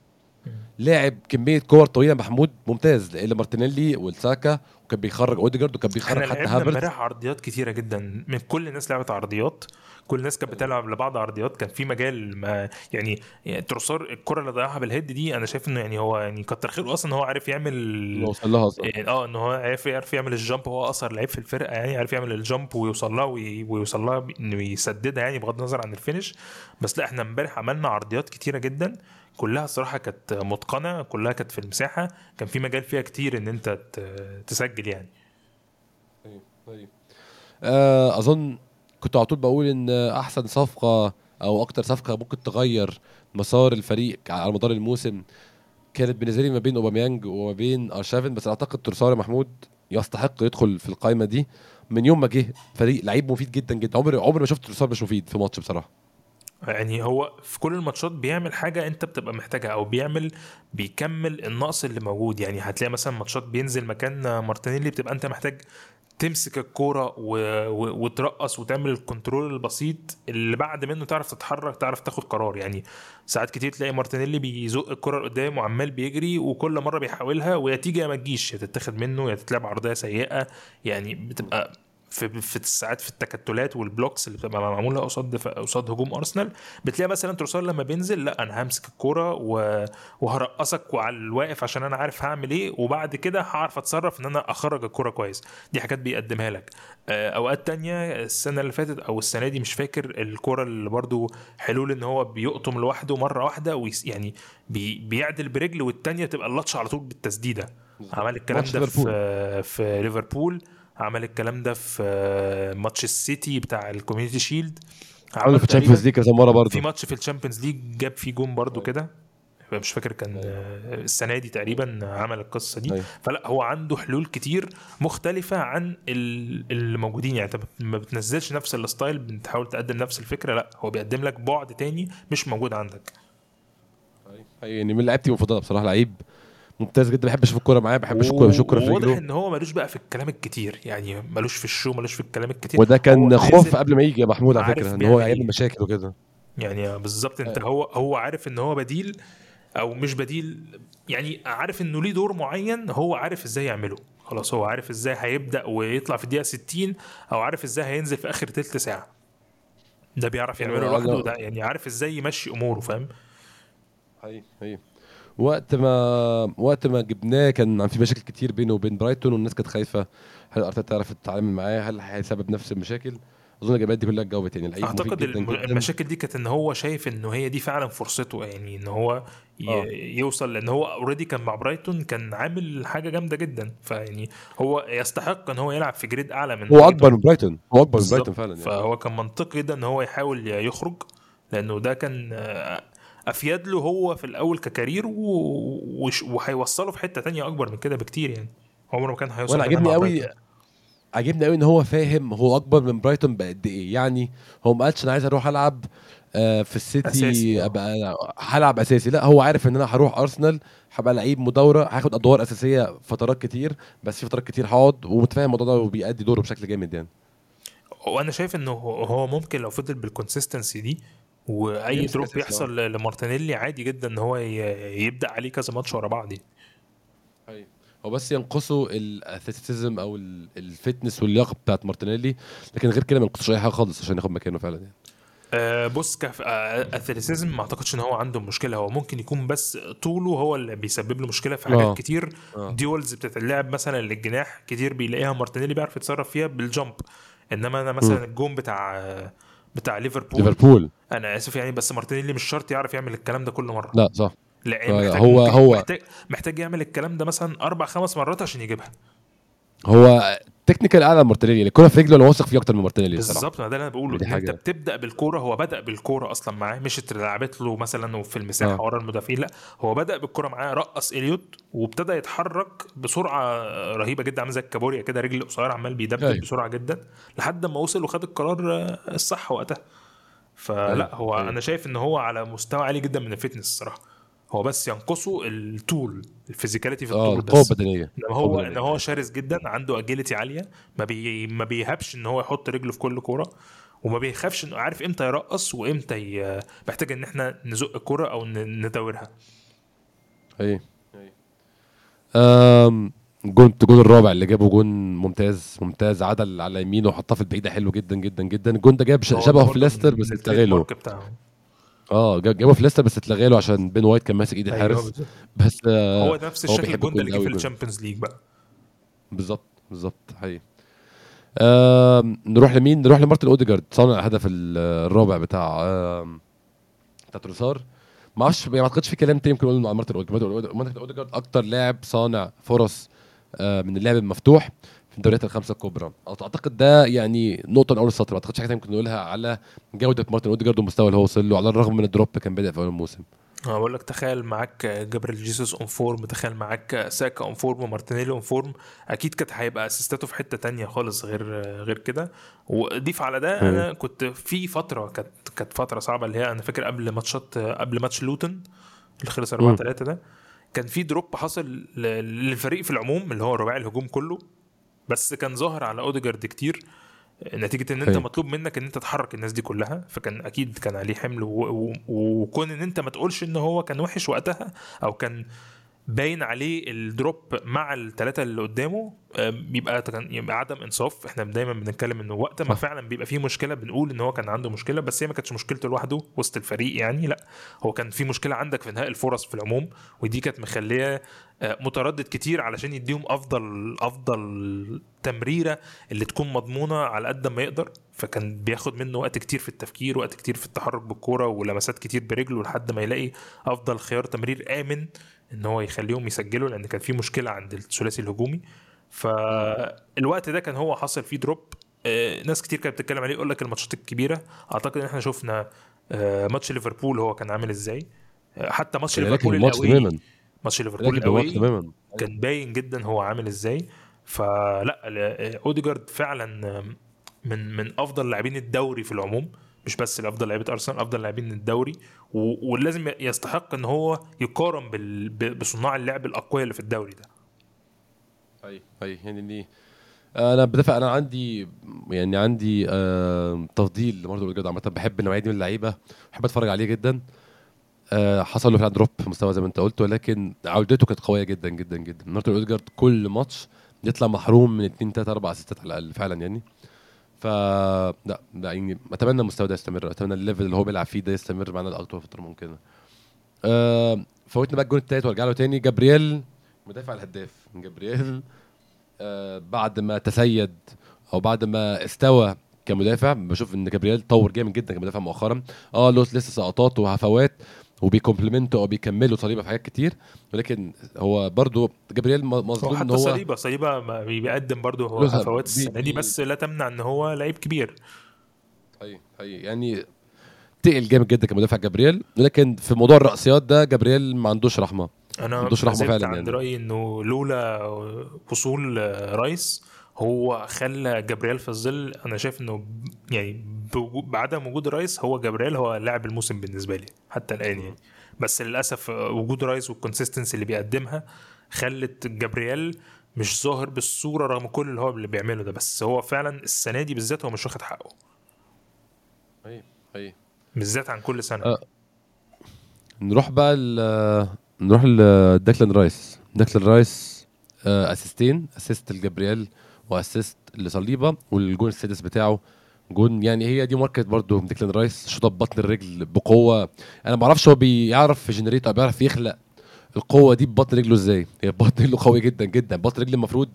لعب كمية كور طويلة محمود ممتاز اللي مارتينيلي والساكا وكان بيخرج أوديجارد وكان بيخرج حتى هافرتز امبارح عرضيات كتيرة جدا من كل الناس لعبت عرضيات. كل الناس كانت بتلعب لبعض عرضيات كان في مجال ما يعني, تروسار الكرة اللي ضيعها بال head دي أنا شايف إنه يعني هو يعني كتر خيره أصلا هو عارف يعمل وصل لها أصلا. يعني آه إن هو عارف يعرف يعمل ال jump هو اقصر لعيب في الفرقة يعني عارف يعمل ال jump ويوصل لها وي- ويوصل لها إنه يسددها يعني بغض النظر عن ال finish بس لأ إحنا امبارح عملنا عرضيات كتيرة جدا كلها الصراحة كانت متقنة كلها كانت في المساحة كان في مجال فيها كتير إن أنت تسجل يعني. طيب، طيب. آه، أظن كنت على طول بقول إن أحسن صفقة أو أكتر صفقة ممكن تغير مسار الفريق على مدار الموسم كانت بالنسبة لي ما بين أوباميانج وما بين ارشافن بس أعتقد ترساري محمود يستحق يدخل في القائمه دي. من يوم ما جه فريق لعيب مفيد جدا جدا. عمري عمري ما شفت ترسار مش مفيد في ماتش بصراحة. يعني هو في كل الماتشات بيعمل حاجة أنت بتبقى محتاجها أو بيعمل بيكمل النقص اللي موجود. يعني هتلاقي مثلا ماتشات بينزل مكان مارتينيلي بتبقى أنت محتاج تمسك الكورة و... و... وترقص وتعمل ال control البسيط اللي بعد منه تعرف تتحرك تعرف تاخد قرار. يعني ساعات كتير تلاقي مارتينيلي بيزق الكرة لقدام وعمال بيجري وكل مرة بيحاولها ويا تيجي يا ما تجيش يا تتاخد منه يا تتلعب عرضية سيئة. يعني بتبقى في في الساعات في التكتلات وال blocks اللي بتبقى معمولة قصاد قصاد هجوم أرسنال بتلاقي مثلا تروسار لما بينزل لأ أنا همسك الكورة. وهرقصك وعلى الواقف عشان أنا عارف هعمل إيه وبعد كده هعرف أتصرف إن أنا أخرج الكورة كويس. دي حاجات بيقدمها لك. آه، أوقات تانية السنة اللي فاتت أو السنة دي مش فاكر الكورة اللي برضو حلول إن هو بيقطم لوحده مرة واحدة ويس يعني بي... بيعدل برجل والتانية تبقى اللطشه على طول بالتسديدة. عمل الكلام ده في في ليفربول. عمل الكلام ده في ماتش السيتي بتاع ال Community Shield. عملوا في ال Champions League كذا مرة برضه. في ماتش في ال Champions League جاب فيه جون برضو كده. مش فاكر كان السنة دي تقريبا عمل القصة دي. أيوة. فلا هو عنده حلول كتير مختلفة عن ال- اللي موجودين. يعني أنت ما بتنزلش نفس ال style بتحاول تقدم نفس الفكرة. لا هو بيقدم لك بعد تاني مش موجود عندك. يعني من لعيبتي المفضلة بصراحة لعيب ممتاز جدا. بحب أشوف الكورة معاه بحب أشوف الكورة في واضح إن هو ملوش بقى في الكلام الكتير يعني ملوش في ال show ملوش في الكلام الكتير. وده كان خوف قبل ما يجي يا محمود على فكرة إن هو إيه. هيعمل مشاكل وكده. يعني بالظبط أنت أيوة. هو هو عارف إن هو بديل أو مش بديل يعني عارف إنه ليه دور معين هو عارف إزاي يعمله. خلاص هو عارف إزاي هيبدأ ويطلع في الدقيقة 60 أو عارف إزاي هينزل في آخر تلت ساعة. ده بيعرف يعمله أنا- لوحده ده يعني عارف إزاي يمشي أموره فاهم؟ أيوه أيوه وقت ما وقت ما جبناه كان في مشاكل كتير بينه وبين برايتون والناس كانت خايفة هل أرتيتا تعرف تتعامل معاه هل هيسبب نفس المشاكل أظن الإجابات دي كلها اتجاوبت يعني لعيب مفيد أعتقد جدا الم- جدا المشاكل دي كانت إن هو شايف انه هي دي فعلا فرصته يعني إن هو ي- آه. يوصل لأن هو already كان مع برايتون كان عامل حاجة جامدة جدا فيعني هو يستحق إن هو يلعب في grade أعلى من هو. أكبر من برايتون هو أكبر من. برايتون فعلا يعني فهو كان منطقي جدا إن هو يحاول يخرج لأنه ده كان آه، أفيد له هو في الأول ك career وهيوصله في حتة تانية أكبر من كده بكتير يعني عمره ما كان هيوصل وأنا مع قوي. عاجبني قوي إن هو فاهم هو أكبر من برايتون بقد إيه يعني هو ما قالش أنا عايز أروح ألعب آه، في السيتي أساسي،. أبقى هلعب أساسي لا هو عارف إن أنا هروح أرسنال هبقى لعيب مدورة هاخد أدوار أساسية فترات كتير بس في فترات كتير هقعد ومتفاهم الموضوع ده وبيأدي دوره بشكل جامد يعني وأنا شايف إنه هو ممكن لو فضل بال consistency دي وأي drop أساسي، يحصل لمارتينيلي عادي جدا إن هو يبدأ عليه كذا ماتش ورا بعض يعني. هو بس ينقصه ال athleticism أو ال- ال fitness واللياقة بتاعت مارتينيلي لكن غير كده ما ينقصش أي حاجة خالص عشان ياخد مكانه فعلا يعني. آه، بص ك athleticism ما أعتقدش إن هو عنده مشكلة. هو ممكن يكون بس طوله هو اللي بيسبب له مشكلة في حاجات آه. كتير. آه. duels بتتلعب مثلا للجناح كتير بيلاقيها مارتينيلي بيعرف يتصرف فيها بالجمب. إنما أنا مثلا الجون بتاع بتاع ليفربول. ليفربول. أنا آسف يعني بس مارتينيلي مش شرط يعرف يعمل الكلام ده كل مرة. لا صح. لأن محتاج هو- هو- محتاج محتاج يعمل الكلام ده مثلا أربع خمس مرات عشان يجيبها. هو technical أعلى من مارتينيلي يعني الكوره في رجله أنا واثق فيه أكتر من مارتينيلي بالظبط ما ده اللي أنا بقوله دي إن أنت حاجة. بتبدأ بالكورة هو بدأ بالكورة أصلا معاه مش اتلعبت له مثلا وفي المساحة آه. ورا المدافعين لا هو بدأ بالكورة معاه رقص إليوت وابتدى يتحرك بسرعة رهيبة جدا عامل زي الكابوريا كده رجل قصير عمال بيدبدب أيوة. بسرعة جدا لحد ما وصل وخد القرار الصح وقتها فلا أيوة. هو أيوة. أنا شايف إن هو على مستوى عالي جدا من ال fitness الصراحة هو بس ينقصه الطول ال physicality في الطول القوه البدنيه انما هو إن هو شرس جدا عنده agility عالية ما بي ما بيهابش إن هو يحط رجله في كل كورة وما بيخافش إنه عارف إمتى يرقص وإمتى ي... محتاج إن إحنا نزق الكورة أو ندورها. أي. أم، جون الجون الرابع اللي جابه جون ممتاز ممتاز عدل على يمينه وحطها في البعيدة حلو جدا جدا جدا. الجون ده جاب شبهه في ليستر بس التريد اتلغى له مارك بتاعه آه جاب- جابه في بس اتلغى له عشان بين وايت كان ماسك ايد الحارس بالظبط. بس آه هو نفس هو الشكل الجون ده اللي جه في. ال Champions League بقى. بالظبط بالظبط حقيقي. آم، نروح لمين؟ نروح لمارتن أوديجارد صانع الهدف ال- الرابع بتاع آم، بتاع تروسار. ما أعرفش يعني ما أعتقدش في كلام تاني ممكن نقوله عن مارتن أوديجارد. مارتن أوديجارد أكتر لاعب صانع فرص آه، من اللعب المفتوح. في الدوريات الخمسة الكبرى. أعتقد ده يعني نقطة من أول السطر. ما أعتقدش حاجة ممكن نقولها على جودة مارتن أوديجارد والمستوى اللي هو وصل له على الرغم من ال drop كان بادئ في أول الموسم. أنا بقول لك تخيل معاك جابريل جيسوس on form تخيل معاك ساكا on form ومارتينيلي on form أكيد كانت هيبقى أسيستاته في حتة تانية خالص غير غير كده. وضيف على ده. أنا كنت في فترة كانت كانت فترة صعبة اللي هي أنا فاكر قبل ماتشات قبل ماتش لوتن اللي خلص 4 مم. 3 ده كان في drop حصل للفريق في العموم اللي هو رباعي الهجوم كله. بس كان ظاهر على أوديجارد كتير نتيجة إن أنت حلو. مطلوب منك إن أنت تحرك الناس دي كلها فكان أكيد كان عليه حمل وكون إن أنت ما تقولش إن هو كان وحش وقتها أو كان باين عليه ال drop مع الثلاثه اللي قدامه آه، بيبقى يبقى عدم انصاف. إحنا دايما بنتكلم إنه وقت ما. فعلا بيبقى فيه مشكلة بنقول إن هو كان عنده مشكلة بس هي ما كانتش مشكلته لوحده وسط الفريق يعني لأ. هو كان في مشكلة عندك في انهاء الفرص في العموم ودي كانت مخليه آه، متردد كتير علشان يديهم أفضل أفضل تمريرة اللي تكون مضمونة على قد ما يقدر. فكان بياخد منه وقت كتير في التفكير وقت كتير في التحرك بالكورة ولمسات كتير برجله لحد ما يلاقي أفضل خيار تمرير آمن إن هو يخليهم يسجلوا لأن كان في مشكلة عند الثلاثي الهجومي. فالوقت ده كان هو حصل فيه drop آه، ناس كتير كانت بتتكلم عليه يقول لك الماتشات الكبيرة. أعتقد إن إحنا شفنا آه، ماتش ليفربول هو كان عامل إزاي. آه، حتى ماتش ليفربول تماما. ماتش ليفربول كان باين جدا هو عامل إزاي. فلا أوديجارد فعلا من من أفضل لاعبين الدوري في العموم. مش بس الافضل لعيبة أرسنال أفضل لاعبين الدوري ولازم يستحق إن هو يقارن بصناع اللعب الأقوياء اللي في الدوري ده. اي اي يعني إني- أنا بدافع أنا عندي يعني عندي آه تفضيل لمارتن اوديجارد عامة. بحب النوعية دي من اللعيبة بحب أتفرج عليه جدا. آه حصل له فعلا drop مستوى زي ما أنت قلت ولكن عودته كانت قوية جدا جدا جدا. مارتن أوديجارد كل ماتش يطلع محروم من 2 3 4 اسيستات على الأقل فعلا يعني. ف لا لا يعني أتمنى المستوى ده يستمر. أتمنى ال level اللي هو بيلعب فيه ده يستمر معانا لاطول فترة ممكنة. آه فوتنا بقى الجون التالت وارجع له تاني. جابرييل مدافع الهداف. جابرييل آه بعد ما تسيد أو بعد ما استوى كمدافع بشوف إن جابرييل طور جامد جدا كمدافع مؤخرا. آه لسه سقطات وهفوات وبي complement وا أو بيكملوا صليبة في حاجات كتير ولكن هو برضو جابرييل مظلوم إن هو صليبة صليبة ما بيقدم برضه هو. هفوات السنة دي بس لا تمنع إن هو لعيب كبير حقيقي حقيقي يعني تقل جامد جدا كمدافع جابرييل ولكن في موضوع الرأسيات ده جابرييل ما عندوش رحمة أنا عندوش ما رحمة زلت فعلا عند يعني. رأيي إنه لولا وصول رايس هو خلى جابرييل في الظل. أنا شايف إنه يعني بعدم وجود رايس هو جابرييل هو لاعب الموسم بالنسبة لي حتى الآن يعني. بس للأسف وجود رايس وال consistency اللي بيقدمها خلت جابرييل مش ظاهر بالصورة رغم كل اللي هو اللي بيعمله ده. بس هو فعلا السنة دي بالذات هو مش واخد حقه. حقيقي حقيقي بالذات عن كل سنة. أه. نروح بقى نروح لداكلان رايس. داكلان رايس assistين assist لجابرييل. و assist لصليبة والجون السادس بتاعه جون يعني هي دي mark ت برضو ديكلان رايس شوطه ببطن الرجل بقوة. أنا ما أعرفش هو بيعرف generate أو بيعرف يخلق القوة دي ببطن رجله إزاي. هي بطن رجله قوي جدا جدا. بطن رجل المفروض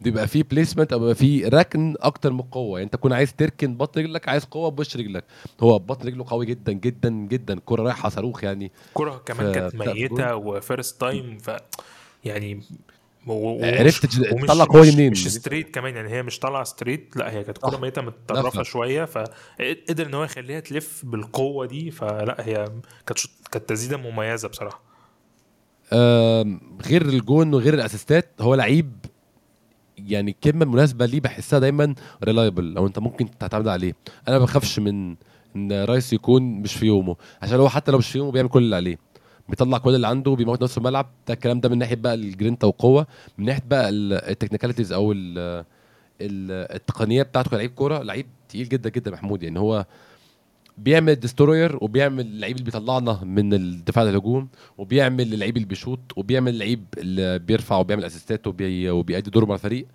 بيبقى فيه placement أو بيبقى فيه ركن أكتر من قوة. يعني أنت تكون عايز تركن بطن رجلك عايز قوة بوش رجلك. هو بطن رجله قوي جدا جدا جدا. الكره رايحة صاروخ يعني. كرة كمان ف- كانت ميتة و first time ف يعني عرفت تج- ومش- تطلع مش- منين. مش straight كمان يعني هي مش طالعة straight لا هي كانت ميتة متطرفة لفة. شوية فقدر إن هو يخليها تلف بالقوة دي فلا هي كانت كانت تسديدة مميزة بصراحة آم، غير الجون وغير ال assistات هو لعيب يعني الكلمة المناسبه ليه بحسها دايما reliable أو أنت ممكن تعتمد عليه أنا ما بخافش من إن رايس يكون مش في يومه عشان هو حتى لو مش في يومه بيعمل كل اللي عليه بيطلع كل اللي عنده بيموت نفسه في الملعب. ده الكلام ده من ناحية بقى الجرينتا والقوه من ناحية بقى ال technicalities أو ال ال التقنية بتاعته كلاعب كورة. لعيب تقيل جدا جدا محمود. يعني هو بيعمل destroyer وبيعمل اللعيب اللي بيطلعنا من الدفاع للهجوم وبيعمل اللعيب اللي بيشوط وبيعمل اللعيب اللي بيرفع وبيعمل assistات وبي... وبيأدي دوره مع الفريق.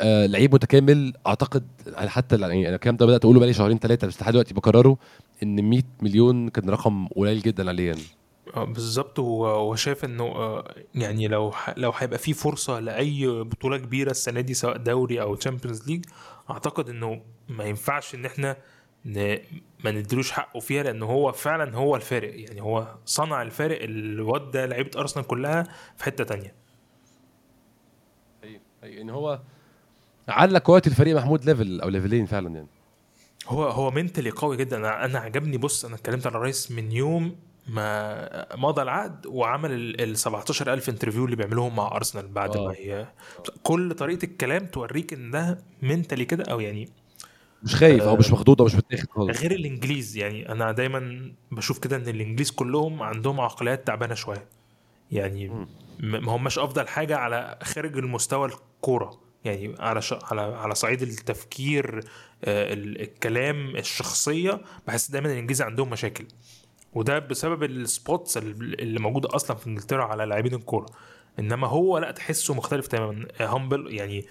آه لعيب متكامل. أعتقد حتى يعني أنا الكلام ده بدأت أقوله بقالي شهرين ثلاثة بس لحد دلوقتي بكرره إن 100 مليون كان رقم قليل جدا عليه يعني. آه، بالظبط. وشايف إنه آه، يعني لو لو هيبقى في فرصة لأي بطولة كبيرة السنة دي سواء دوري أو Champions League أعتقد إنه ما ينفعش إن إحنا ن... ما نديلوش حقه فيها لأن هو فعلا هو الفارق. يعني هو صنع الفارق اللي ودى لعيبة أرسنال كلها في حتة تانية. أيوه أيوه ان هو علّى quality الفريق محمود level أو levelين فعلا يعني. هو هو mentally قوي جدا. أنا عجبني. بص أنا اتكلمت على رايس من يوم ما مضى العقد وعمل ال ال 17000 interview اللي بيعملوهم مع ارسنال بعد آه. ما هي كل طريقة الكلام توريك إن ده mentally كده أو يعني مش خايف أو مش مخضوض أو مش متاخد خالص. غير الإنجليز يعني أنا دايما بشوف كده إن الإنجليز كلهم عندهم عقليات تعبانة شوية. يعني ما هماش أفضل حاجة على خارج المستوى الكورة. يعني على ش... على على صعيد التفكير آه، ال- الكلام الشخصية بحس دايما الإنجليز عندهم مشاكل. وده بسبب ال spots ال- اللي موجودة أصلا في إنجلترا على لاعبين الكورة. إنما هو لا تحسه مختلف تماما. humble يعني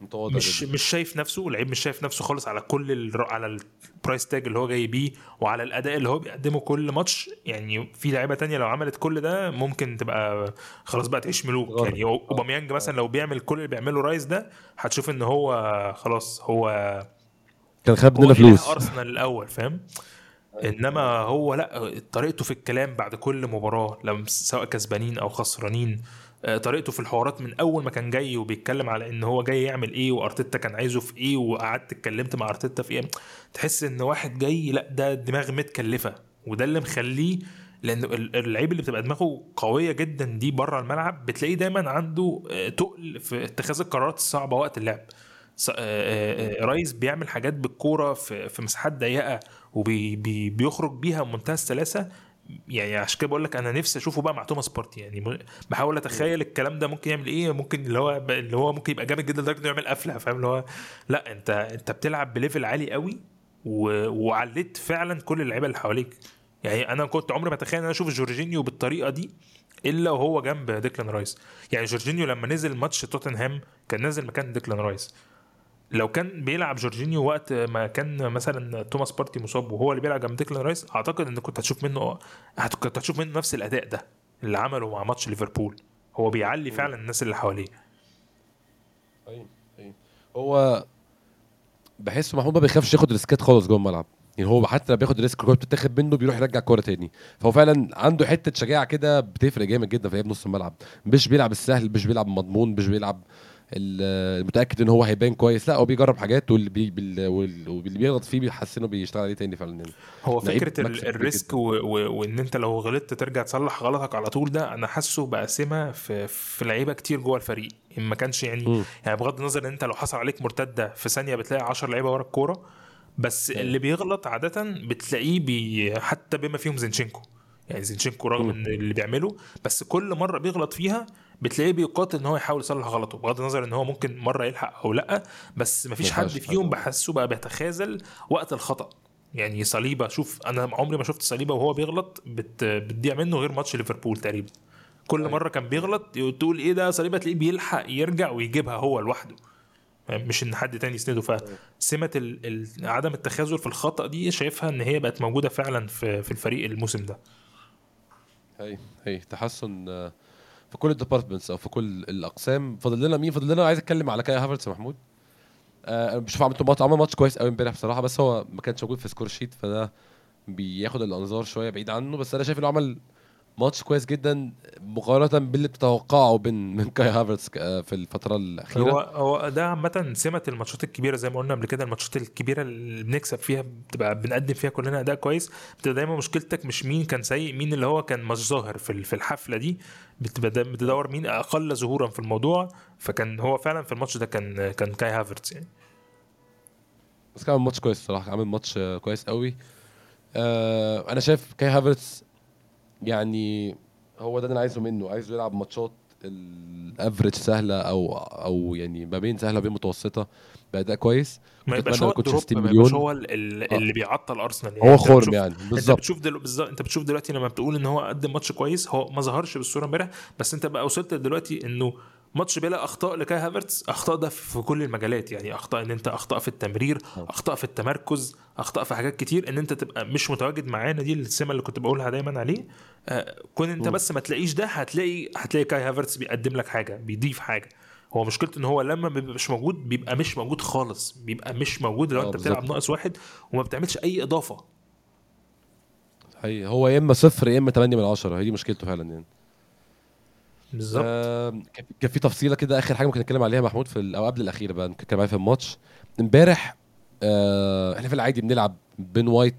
متواضع مش جدا. مش شايف نفسه لعيب مش شايف نفسه خالص على كل ال... على ال price tag اللي هو جاي بيه وعلى الأداء اللي هو بيقدمه كل ماتش. يعني في لعيبة تانية لو عملت كل ده ممكن تبقى خلاص بقى تعيش ملوك. يعني اوباميانج مثلا لو بيعمل كل اللي بيعمله رايس ده هتشوف إن هو خلاص هو كان خد مننا فلوس. ارسنال الأول فاهم؟ إنما هو لا طريقته في الكلام بعد كل مباراة لما سواء كسبانين أو خسرانين آه، طريقته في الحوارات من أول ما كان جاي وبيتكلم على إن هو جاي يعمل إيه وأرتيتا كان عايزه في إيه وقعدت اتكلمت مع أرتيتا في إيه تحس إن واحد جاي لا ده دماغ متكلفة وده اللي مخليه لأن ال- اللعيب اللي بتبقى دماغه قوية جدا دي بره الملعب بتلاقيه دايما عنده آه، تقل في اتخاذ القرارات الصعبة وقت اللعب. آه، آه، آه، رايس بيعمل حاجات بالكورة في في مساحات ضيقة وبيخرج بيها بمنتهى السلاسة. يعني عشان كده بقول لك أنا نفسي أشوفه بقى مع توماس بارتي. يعني بحاول أتخيل الكلام ده ممكن يعمل إيه ممكن اللي هو اللي هو ممكن يبقى جامد جدا لدرجة إنه يعمل قفلة فاهم؟ اللي هو لأ أنت أنت بتلعب ب level عالي قوي. وعليت فعلا كل اللعيبة اللي حواليك. يعني أنا كنت عمري ما أتخيل إن أنا أشوف جورجينيو بالطريقة دي إلا وهو جنب ديكلان رايس. يعني جورجينيو لما نزل ماتش توتنهام كان نازل مكان ديكلان رايس. لو كان بيلعب جورجينيو وقت ما كان مثلا توماس بارتي مصاب وهو اللي بيلعب جنب ديكلان رايس أعتقد إن كنت هتشوف منه كنت هتشوف منه نفس الأداء ده اللي عمله مع ماتش ليفربول. هو بيعلي فعلا الناس اللي حواليه. أيوه أيوه. هو بحسه محمود ما بيخافش ياخد riskات خالص جوه الملعب. يعني هو حتى لما بياخد risk الكوره بتتاخد منه بيروح يرجع الكوره تاني. فهو فعلا عنده حتة شجاعة كده بتفرق جامد جدا في لعيب نص الملعب. مش بيلعب السهل مش بيلعب مضمون مش بيلعب المتاكد إن هو هيبان كويس لا هو بيجرب حاجات واللي بي بال- واللي بيغلط فيه بيحسنه بيشتغل عليه تاني فعلا هو فكرة ال risk و... و... وإن أنت لو غلطت ترجع تصلح غلطك على طول ده أنا حاسه بقى في في لعيبة كتير جوه الفريق ما كانش يعني مم. يعني بغض النظر إن أنت لو حصل عليك مرتدة في ثانية بتلاقي 10 لعيبة ورا الكورة بس أيوة. اللي بيغلط عادة بتلاقيه بي حتى بما فيهم زينشينكو يعني زينشينكو رغم. إن اللي بيعمله بس كل مرة بيغلط فيها بتلاقيه بيقاتل إن هو يحاول يصلح غلطه بغض النظر إن هو ممكن مرة يلحق أو لأ بس مفيش حد فيهم. بحسه بقى بيتخاذل وقت الخطأ. يعني صليبة شوف أنا عمري ما شفت صليبة وهو بيغلط بت... بتضيع منه غير ماتش ليفربول تقريبا. كل أيوة. مرة كان بيغلط تقول إيه ده صليبة تلاقيه بيلحق يرجع ويجيبها هو لوحده. مش إن حد تاني يسنده. فسمه ال... ال... عدم التخاذل في الخطأ دي شايفها إن هي بقت موجودة فعلا في في الفريق الموسم ده. هي هي تحسن آه، في كل ال departments أو في كل الأقسام. فاضل لنا مين؟ فاضل لنا عايز أتكلم على كاي هافرتس يا محمود. آه، أنا بشوف عملت ماتش عمل ماتش كويس قوي امبارح بصراحة بس هو ما كانش موجود في score sheet فده بياخد الأنظار شوية بعيد عنه. بس أنا شايف إنه عمل ماتش كويس جدا مقارنة باللي بتتوقعه من من كاي هافرتس آه، في الفترة الأخيرة. هو هو ده عامة سمة الماتشات الكبيرة زي ما قلنا قبل كده الماتشات الكبيرة اللي بنكسب فيها بتبقى بنقدم فيها كلنا أداء كويس. بتبقى دايما مشكلتك مش مين كان سيء مين اللي هو كان مش ظاهر في في الحفلة دي. بتبقى بتدور مين أقل ظهورا في الموضوع. فكان هو فعلا في الماتش ده كان كان كاي هافرتس يعني. بس كان ماتش كويس الصراحه عامل ماتش كويس قوي. آه أنا شايف كاي هافرتس يعني هو ده اللي أنا عايزه منه عايزه يلعب ماتشات ال average سهلة أو أو يعني ما بين سهلة وبين متوسطة باداء كويس. ما يبقاش هو ال drop 60 ما يبقاش. هو آه. اللي بيعطل أرسنال هو أنت خرم يعني أنت بالظبط. بتشوف دلو... بالظبط. أنت بتشوف دلوقتي لما بتقول إن هو قدم ماتش كويس هو ما ظهرش بالصورة امبارح. بس أنت بقى وصلت دلوقتي إنه ماتش بلا أخطاء لكاي هافرتس أخطاء ده في كل المجالات يعني أخطاء إن أنت أخطاء في التمرير. أخطاء في التمركز أخطاء في حاجات كتير. إن أنت تبقى مش متواجد معانا دي السمة اللي كنت بقولها دايما عليه. آه كون أنت. بس ما تلاقيش ده هتلاقي هتلاقي كاي هافرتس بيقدم لك حاجة بيضيف حاجة. هو مشكلته إن هو لما بيبقى مش موجود بيبقى مش موجود خالص. بيبقى مش موجود لو آه، أنت. بتلعب ناقص واحد وما بتعملش أي إضافة. هي هو يا إما صفر يا إما 8 من 10 هي دي مشكلته فعلا يعني. بالظبط. آه، كان في- تفصيلة كده آخر حاجة ممكن نتكلم عليها محمود في أو قبل الأخيرة بقى ممكن نتكلم عليها في الماتش. امبارح آه إحنا في العادي بنلعب بين وايت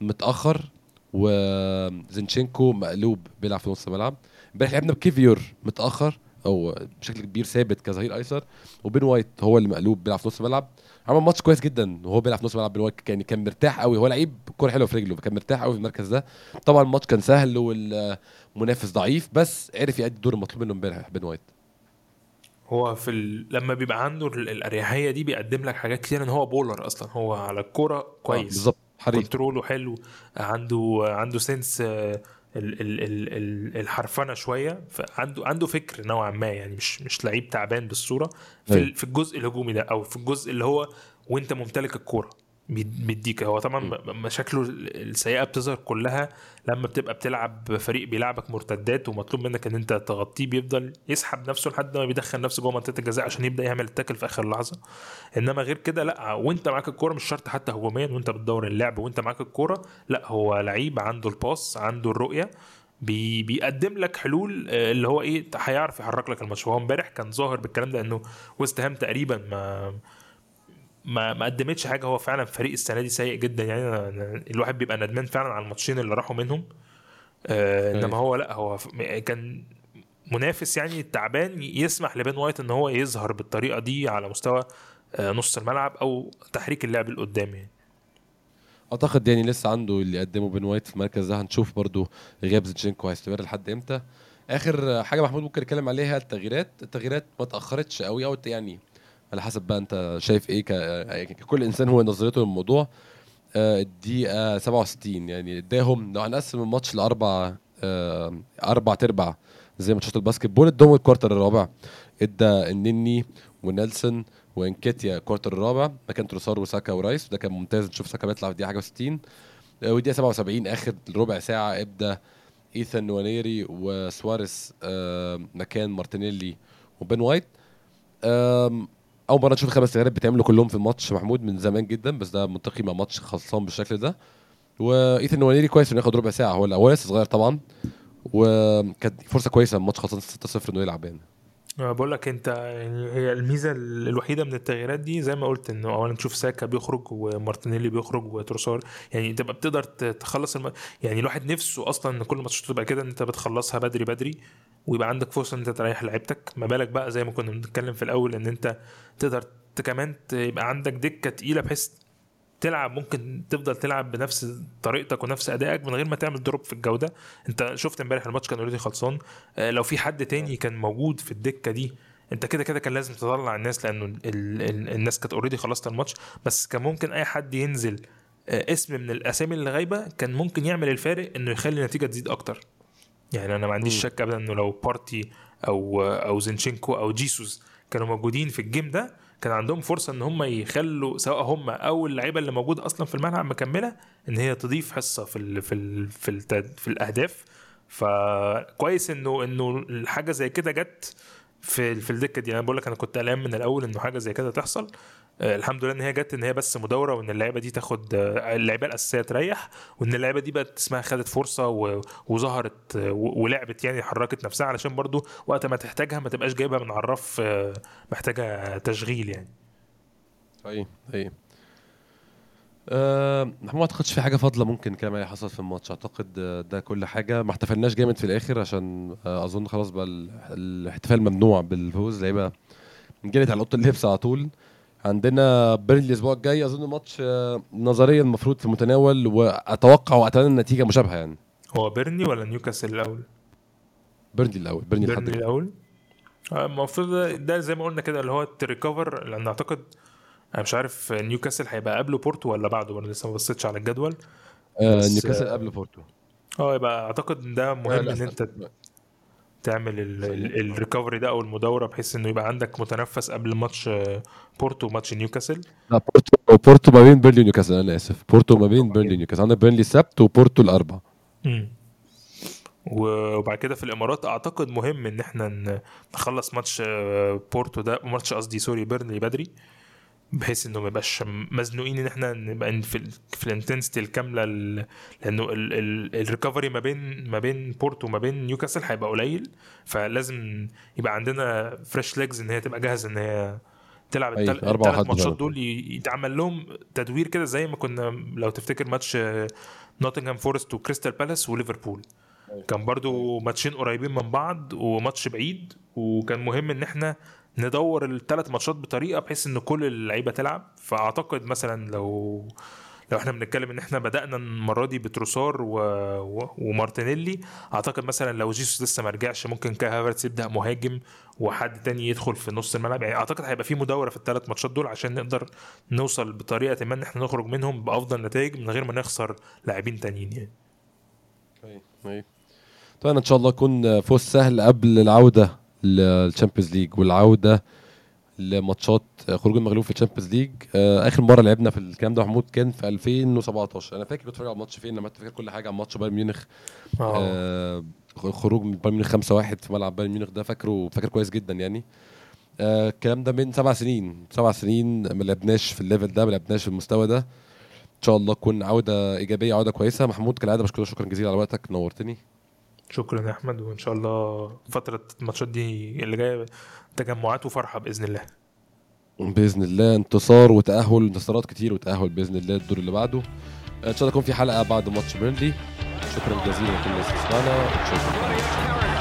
متأخر وزنشينكو مقلوب بيلعب في نص الملعب. امبارح لعبنا بكيفيور متأخر أو بشكل كبير ثابت كظهير أيسر وبين وايت هو اللي مقلوب بيلعب في نص الملعب. عمل ماتش كويس جدا وهو بيلعب في نص الملعب وايت كان كان مرتاح قوي هو لعيب كورة حلوة في رجله كان مرتاح قوي في المركز ده. طبعا الماتش كان سهل والمنافس ضعيف بس عرف يأدي الدور المطلوب منه امبارح بين وايت. هو في ال... لما بيبقى عنده ال- الأريحية دي بيقدم لك حاجات كتير إن هو baller أصلا. هو على الكورة آه، كويس بالظبط حريف. control ه حلو عنده عنده سنس آه، ال- ال- ال- ال- الحرفنة شوية فعنده عنده فكر نوعا ما يعني مش مش لعيب تعبان بالصورة في أيوة. ال- في الجزء الهجومي ده أو في الجزء اللي هو وأنت ممتلك الكورة بيديك هو طبعا مشاكله السيئة بتظهر كلها لما بتبقى بتلعب فريق بيلعبك مرتدات ومطلوب منك إن أنت تغطيه بيفضل يسحب نفسه لحد ما بيدخل نفسه جوه منطقة الجزاء عشان يبدأ يعمل التاكل في آخر لحظة. إنما غير كده لأ وأنت معاك الكورة مش شرط حتى هجوميا وأنت بتدور اللعب وأنت معاك الكورة لأ هو لعيب عنده ال pass عنده الرؤية بي بيقدم لك حلول آه، اللي هو إيه هيعرف يحرك لك الماتش. هو امبارح كان ظاهر بالكلام ده إنه ويست هام تقريبا ما ما ما قدمتش حاجة. هو فعلا فريق السنة دي سيء جدا. يعني الواحد بيبقى ندمان فعلا على الماتشين اللي راحوا منهم. آه أيوة. إنما هو لأ هو كان منافس يعني تعبان يسمح لبين وايت إن هو يظهر بالطريقة دي على مستوى آه، نص الملعب أو تحريك اللعب لقدام يعني. أعتقد يعني لسه عنده اللي قدمه بين وايت في المركز ده. هنشوف برضو غياب زينشينكو هيستمر لحد إمتى. آخر حاجة محمود ممكن نتكلم عليها التغييرات. التغييرات ما اتاخرتش قوي أو يعني على حسب بقى انت شايف إيه ككل انسان هو نظرته للموضوع. آه، الدقيقة 67 يعني اداهم لو هنقسم الماتش لأربع آه، أربع تربع زي ماتشات ال basketball. اداهم ال quarter الرابع. ادى النني ونيلسون ونكيتيا ال quarter الرابع. مكان تروسار وساكا ورايس وده كان ممتاز. نشوف ساكا بيطلع في الدقيقة حاجة و60 ودقيقه 77 آخر ربع ساعة ابدأ إيثان نوانيري وسواريز آه، مكان مارتينيلي وبين وايت. أول مرة نشوف خمس تغييرات بتعملوا كلهم في الماتش محمود من زمان جدا بس ده منطقي مع ماتش خلصان بالشكل ده. وإيثان نوانيري كويس إنه ياخد ربع ساعة هو هو لسه صغير طبعا وكانت فرصة كويسة الماتش خلصان 6-0 إنه يلعب يعني. بقول لك أنت هي الميزة الوحيدة من التغييرات دي زي ما قلت إنه اولا تشوف ساكا بيخرج ومارتينيلي بيخرج وتروسار يعني تبقى بتقدر تخلص الم... يعني الواحد نفسه أصلا إن كل ماتشات تبقى كده إن أنت بتخلصها بدري بدري. ويبقى عندك فرصة إن أنت تريح لعيبتك. ما بالك بقى زي ما كنا بنتكلم في الأول إن أنت تقدر كمان يبقى عندك دكة تقيلة بحيث تلعب ممكن تفضل تلعب بنفس طريقتك ونفس أدائك من غير ما تعمل drop في الجودة. أنت شفت إمبارح الماتش كان already خلصان. آه، لو في حد تاني كان موجود في الدكة دي أنت كده كده كان لازم تطلع الناس لأنه ال ال الناس كانت already خلصت الماتش. بس كان ممكن أي حد ينزل آه، اسم من الأسامي اللي غايبة كان ممكن يعمل الفارق إنه يخلي النتيجة تزيد أكتر. يعني أنا ما عنديش. شك ابدا إنه لو بارتي أو أو زينشينكو أو جيسوس كانوا موجودين في ال game ده كان عندهم فرصة إن هم يخلوا سواء هم أو اللعيبة اللي موجودة أصلا في الملعب مكملة إن هي تضيف حصة في ال في ال في, ال في الأهداف. فكويس إنه إنه الحاجة زي كده جت في في الدكة دي. أنا بقول لك أنا كنت قلقان من الأول إنه حاجة زي كده تحصل. الحمد لله إن هي جت إن هي بس مدوره وإن اللعيبة دي تاخد آه، اللعيبة الأساسية تريح وإن اللعيبة دي بقت اسمها خدت فرصة وظهرت آه، ولعبت يعني حركت نفسها علشان برضو وقت ما تحتاجها ما تبقاش جايبها من عراف آه، محتاجة تشغيل يعني. اي اي أه ما أعتقدش في حاجة فاضلة ممكن كمان هي حصلت في الماتش. أعتقد آه، ده كل حاجة. ما احتفلناش جامد في الآخر عشان آه، أظن خلاص بقى ال- الاحتفال ممنوع بالفوز. لعيبة جريت على اوضه اللبس على طول. عندنا بيرنلي الأسبوع الجاي أظن ماتش آه، نظريا المفروض في المتناول وأتوقع وأتمنى النتيجة مشابهة يعني. هو بيرنلي ولا نيوكاسل الأول؟ بيرنلي الأول بيرنلي دلوقتي. الأول؟ آه، المفروض ده- زي ما قلنا كده اللي هو ت recover لأن أعتقد أنا مش عارف نيوكاسل هيبقى قبله بورتو ولا بعده أنا لسه ما بصيتش على الجدول. آه نيوكاسل قبل بورتو. آه يبقى أعتقد ده مهم إن أنت تعمل ال recovery ده أو المداورة بحيث إنه يبقى عندك متنفس قبل ماتش آه، بورتو وماتش نيوكاسل؟ لا بورتو بورتو ما بين بيرنلي ونيوكاسل أنا آسف. بورتو ما بين بيرنلي ونيوكاسل. عندنا بيرنلي السبت وبورتو الاربعاء. وبعد كده في الإمارات أعتقد مهم إن إحنا نخلص ماتش آه، بورتو ده ماتش قصدي sorry بيرنلي بدري. بحيث إنه ما يبقاش مزنوقين إن إحنا نبقى في ال في ال intensity الكاملة ال- لأنه ال recovery ما بين ما بين بورتو وما بين نيوكاسل هيبقى قليل. فلازم يبقى عندنا fresh legs إن هي تبقى جاهزة إن هي تلعب الثلاث ماتشات. دول يتعمل لهم تدوير كده زي ما كنا لو تفتكر ماتش نوتنغهام فورست وكريستال بالاس وليفربول كان برضو ماتشين قريبين من بعض وماتش بعيد وكان مهم إن إحنا ندور الثلاث ماتشات بطريقة بحيث إن كل اللعيبة تلعب. فأعتقد مثلا لو لو إحنا بنتكلم إن إحنا بدأنا المرة دي بتروسار و... و... ومارتينيلي أعتقد مثلا لو جيسوس لسه ما رجعش ممكن كاي يبدأ مهاجم وحد تاني يدخل في نص الملعب. يعني أعتقد هيبقى في مداورة في الثلاث ماتشات دول عشان نقدر نوصل بطريقة ما إن إحنا نخرج منهم بأفضل نتائج من غير ما نخسر لاعبين تانيين يعني. أيوة، أيوة. طبعا إن شاء الله يكون فوز سهل قبل العودة. لل Champions League والعودة لماتشات خروج المغلوب في ال Champions League آه، آخر مرة لعبنا في الكلام ده محمود كان في 2017 أنا فاكر كنت بتفرج على الماتش فين؟ لما فاكر كل حاجة عن ماتش بايرن ميونخ. آه. آه، خروج من بايرن ميونخ 5-1 في ملعب بايرن ميونخ ده فاكره فاكر كويس جدا يعني. آه، الكلام ده من سبع سنين. سبع سنين ما لعبناش في ال level ده ما لعبناش في المستوى ده. إن شاء الله تكون عودة إيجابية عودة كويسة. محمود كالعادة بشكرك شكرا جزيلا على وقتك. نورتني. شكرا يا أحمد وإن شاء الله فترة الماتشات دي اللي جاية تجمعات وفرحة بإذن الله. بإذن الله انتصار وتأهل انتصارات كتير وتأهل بإذن الله الدور اللي بعده. إن شاء الله يكون في حلقة بعد ماتش بيرنلي. شكرا جزيلا لكل اللي سمعنا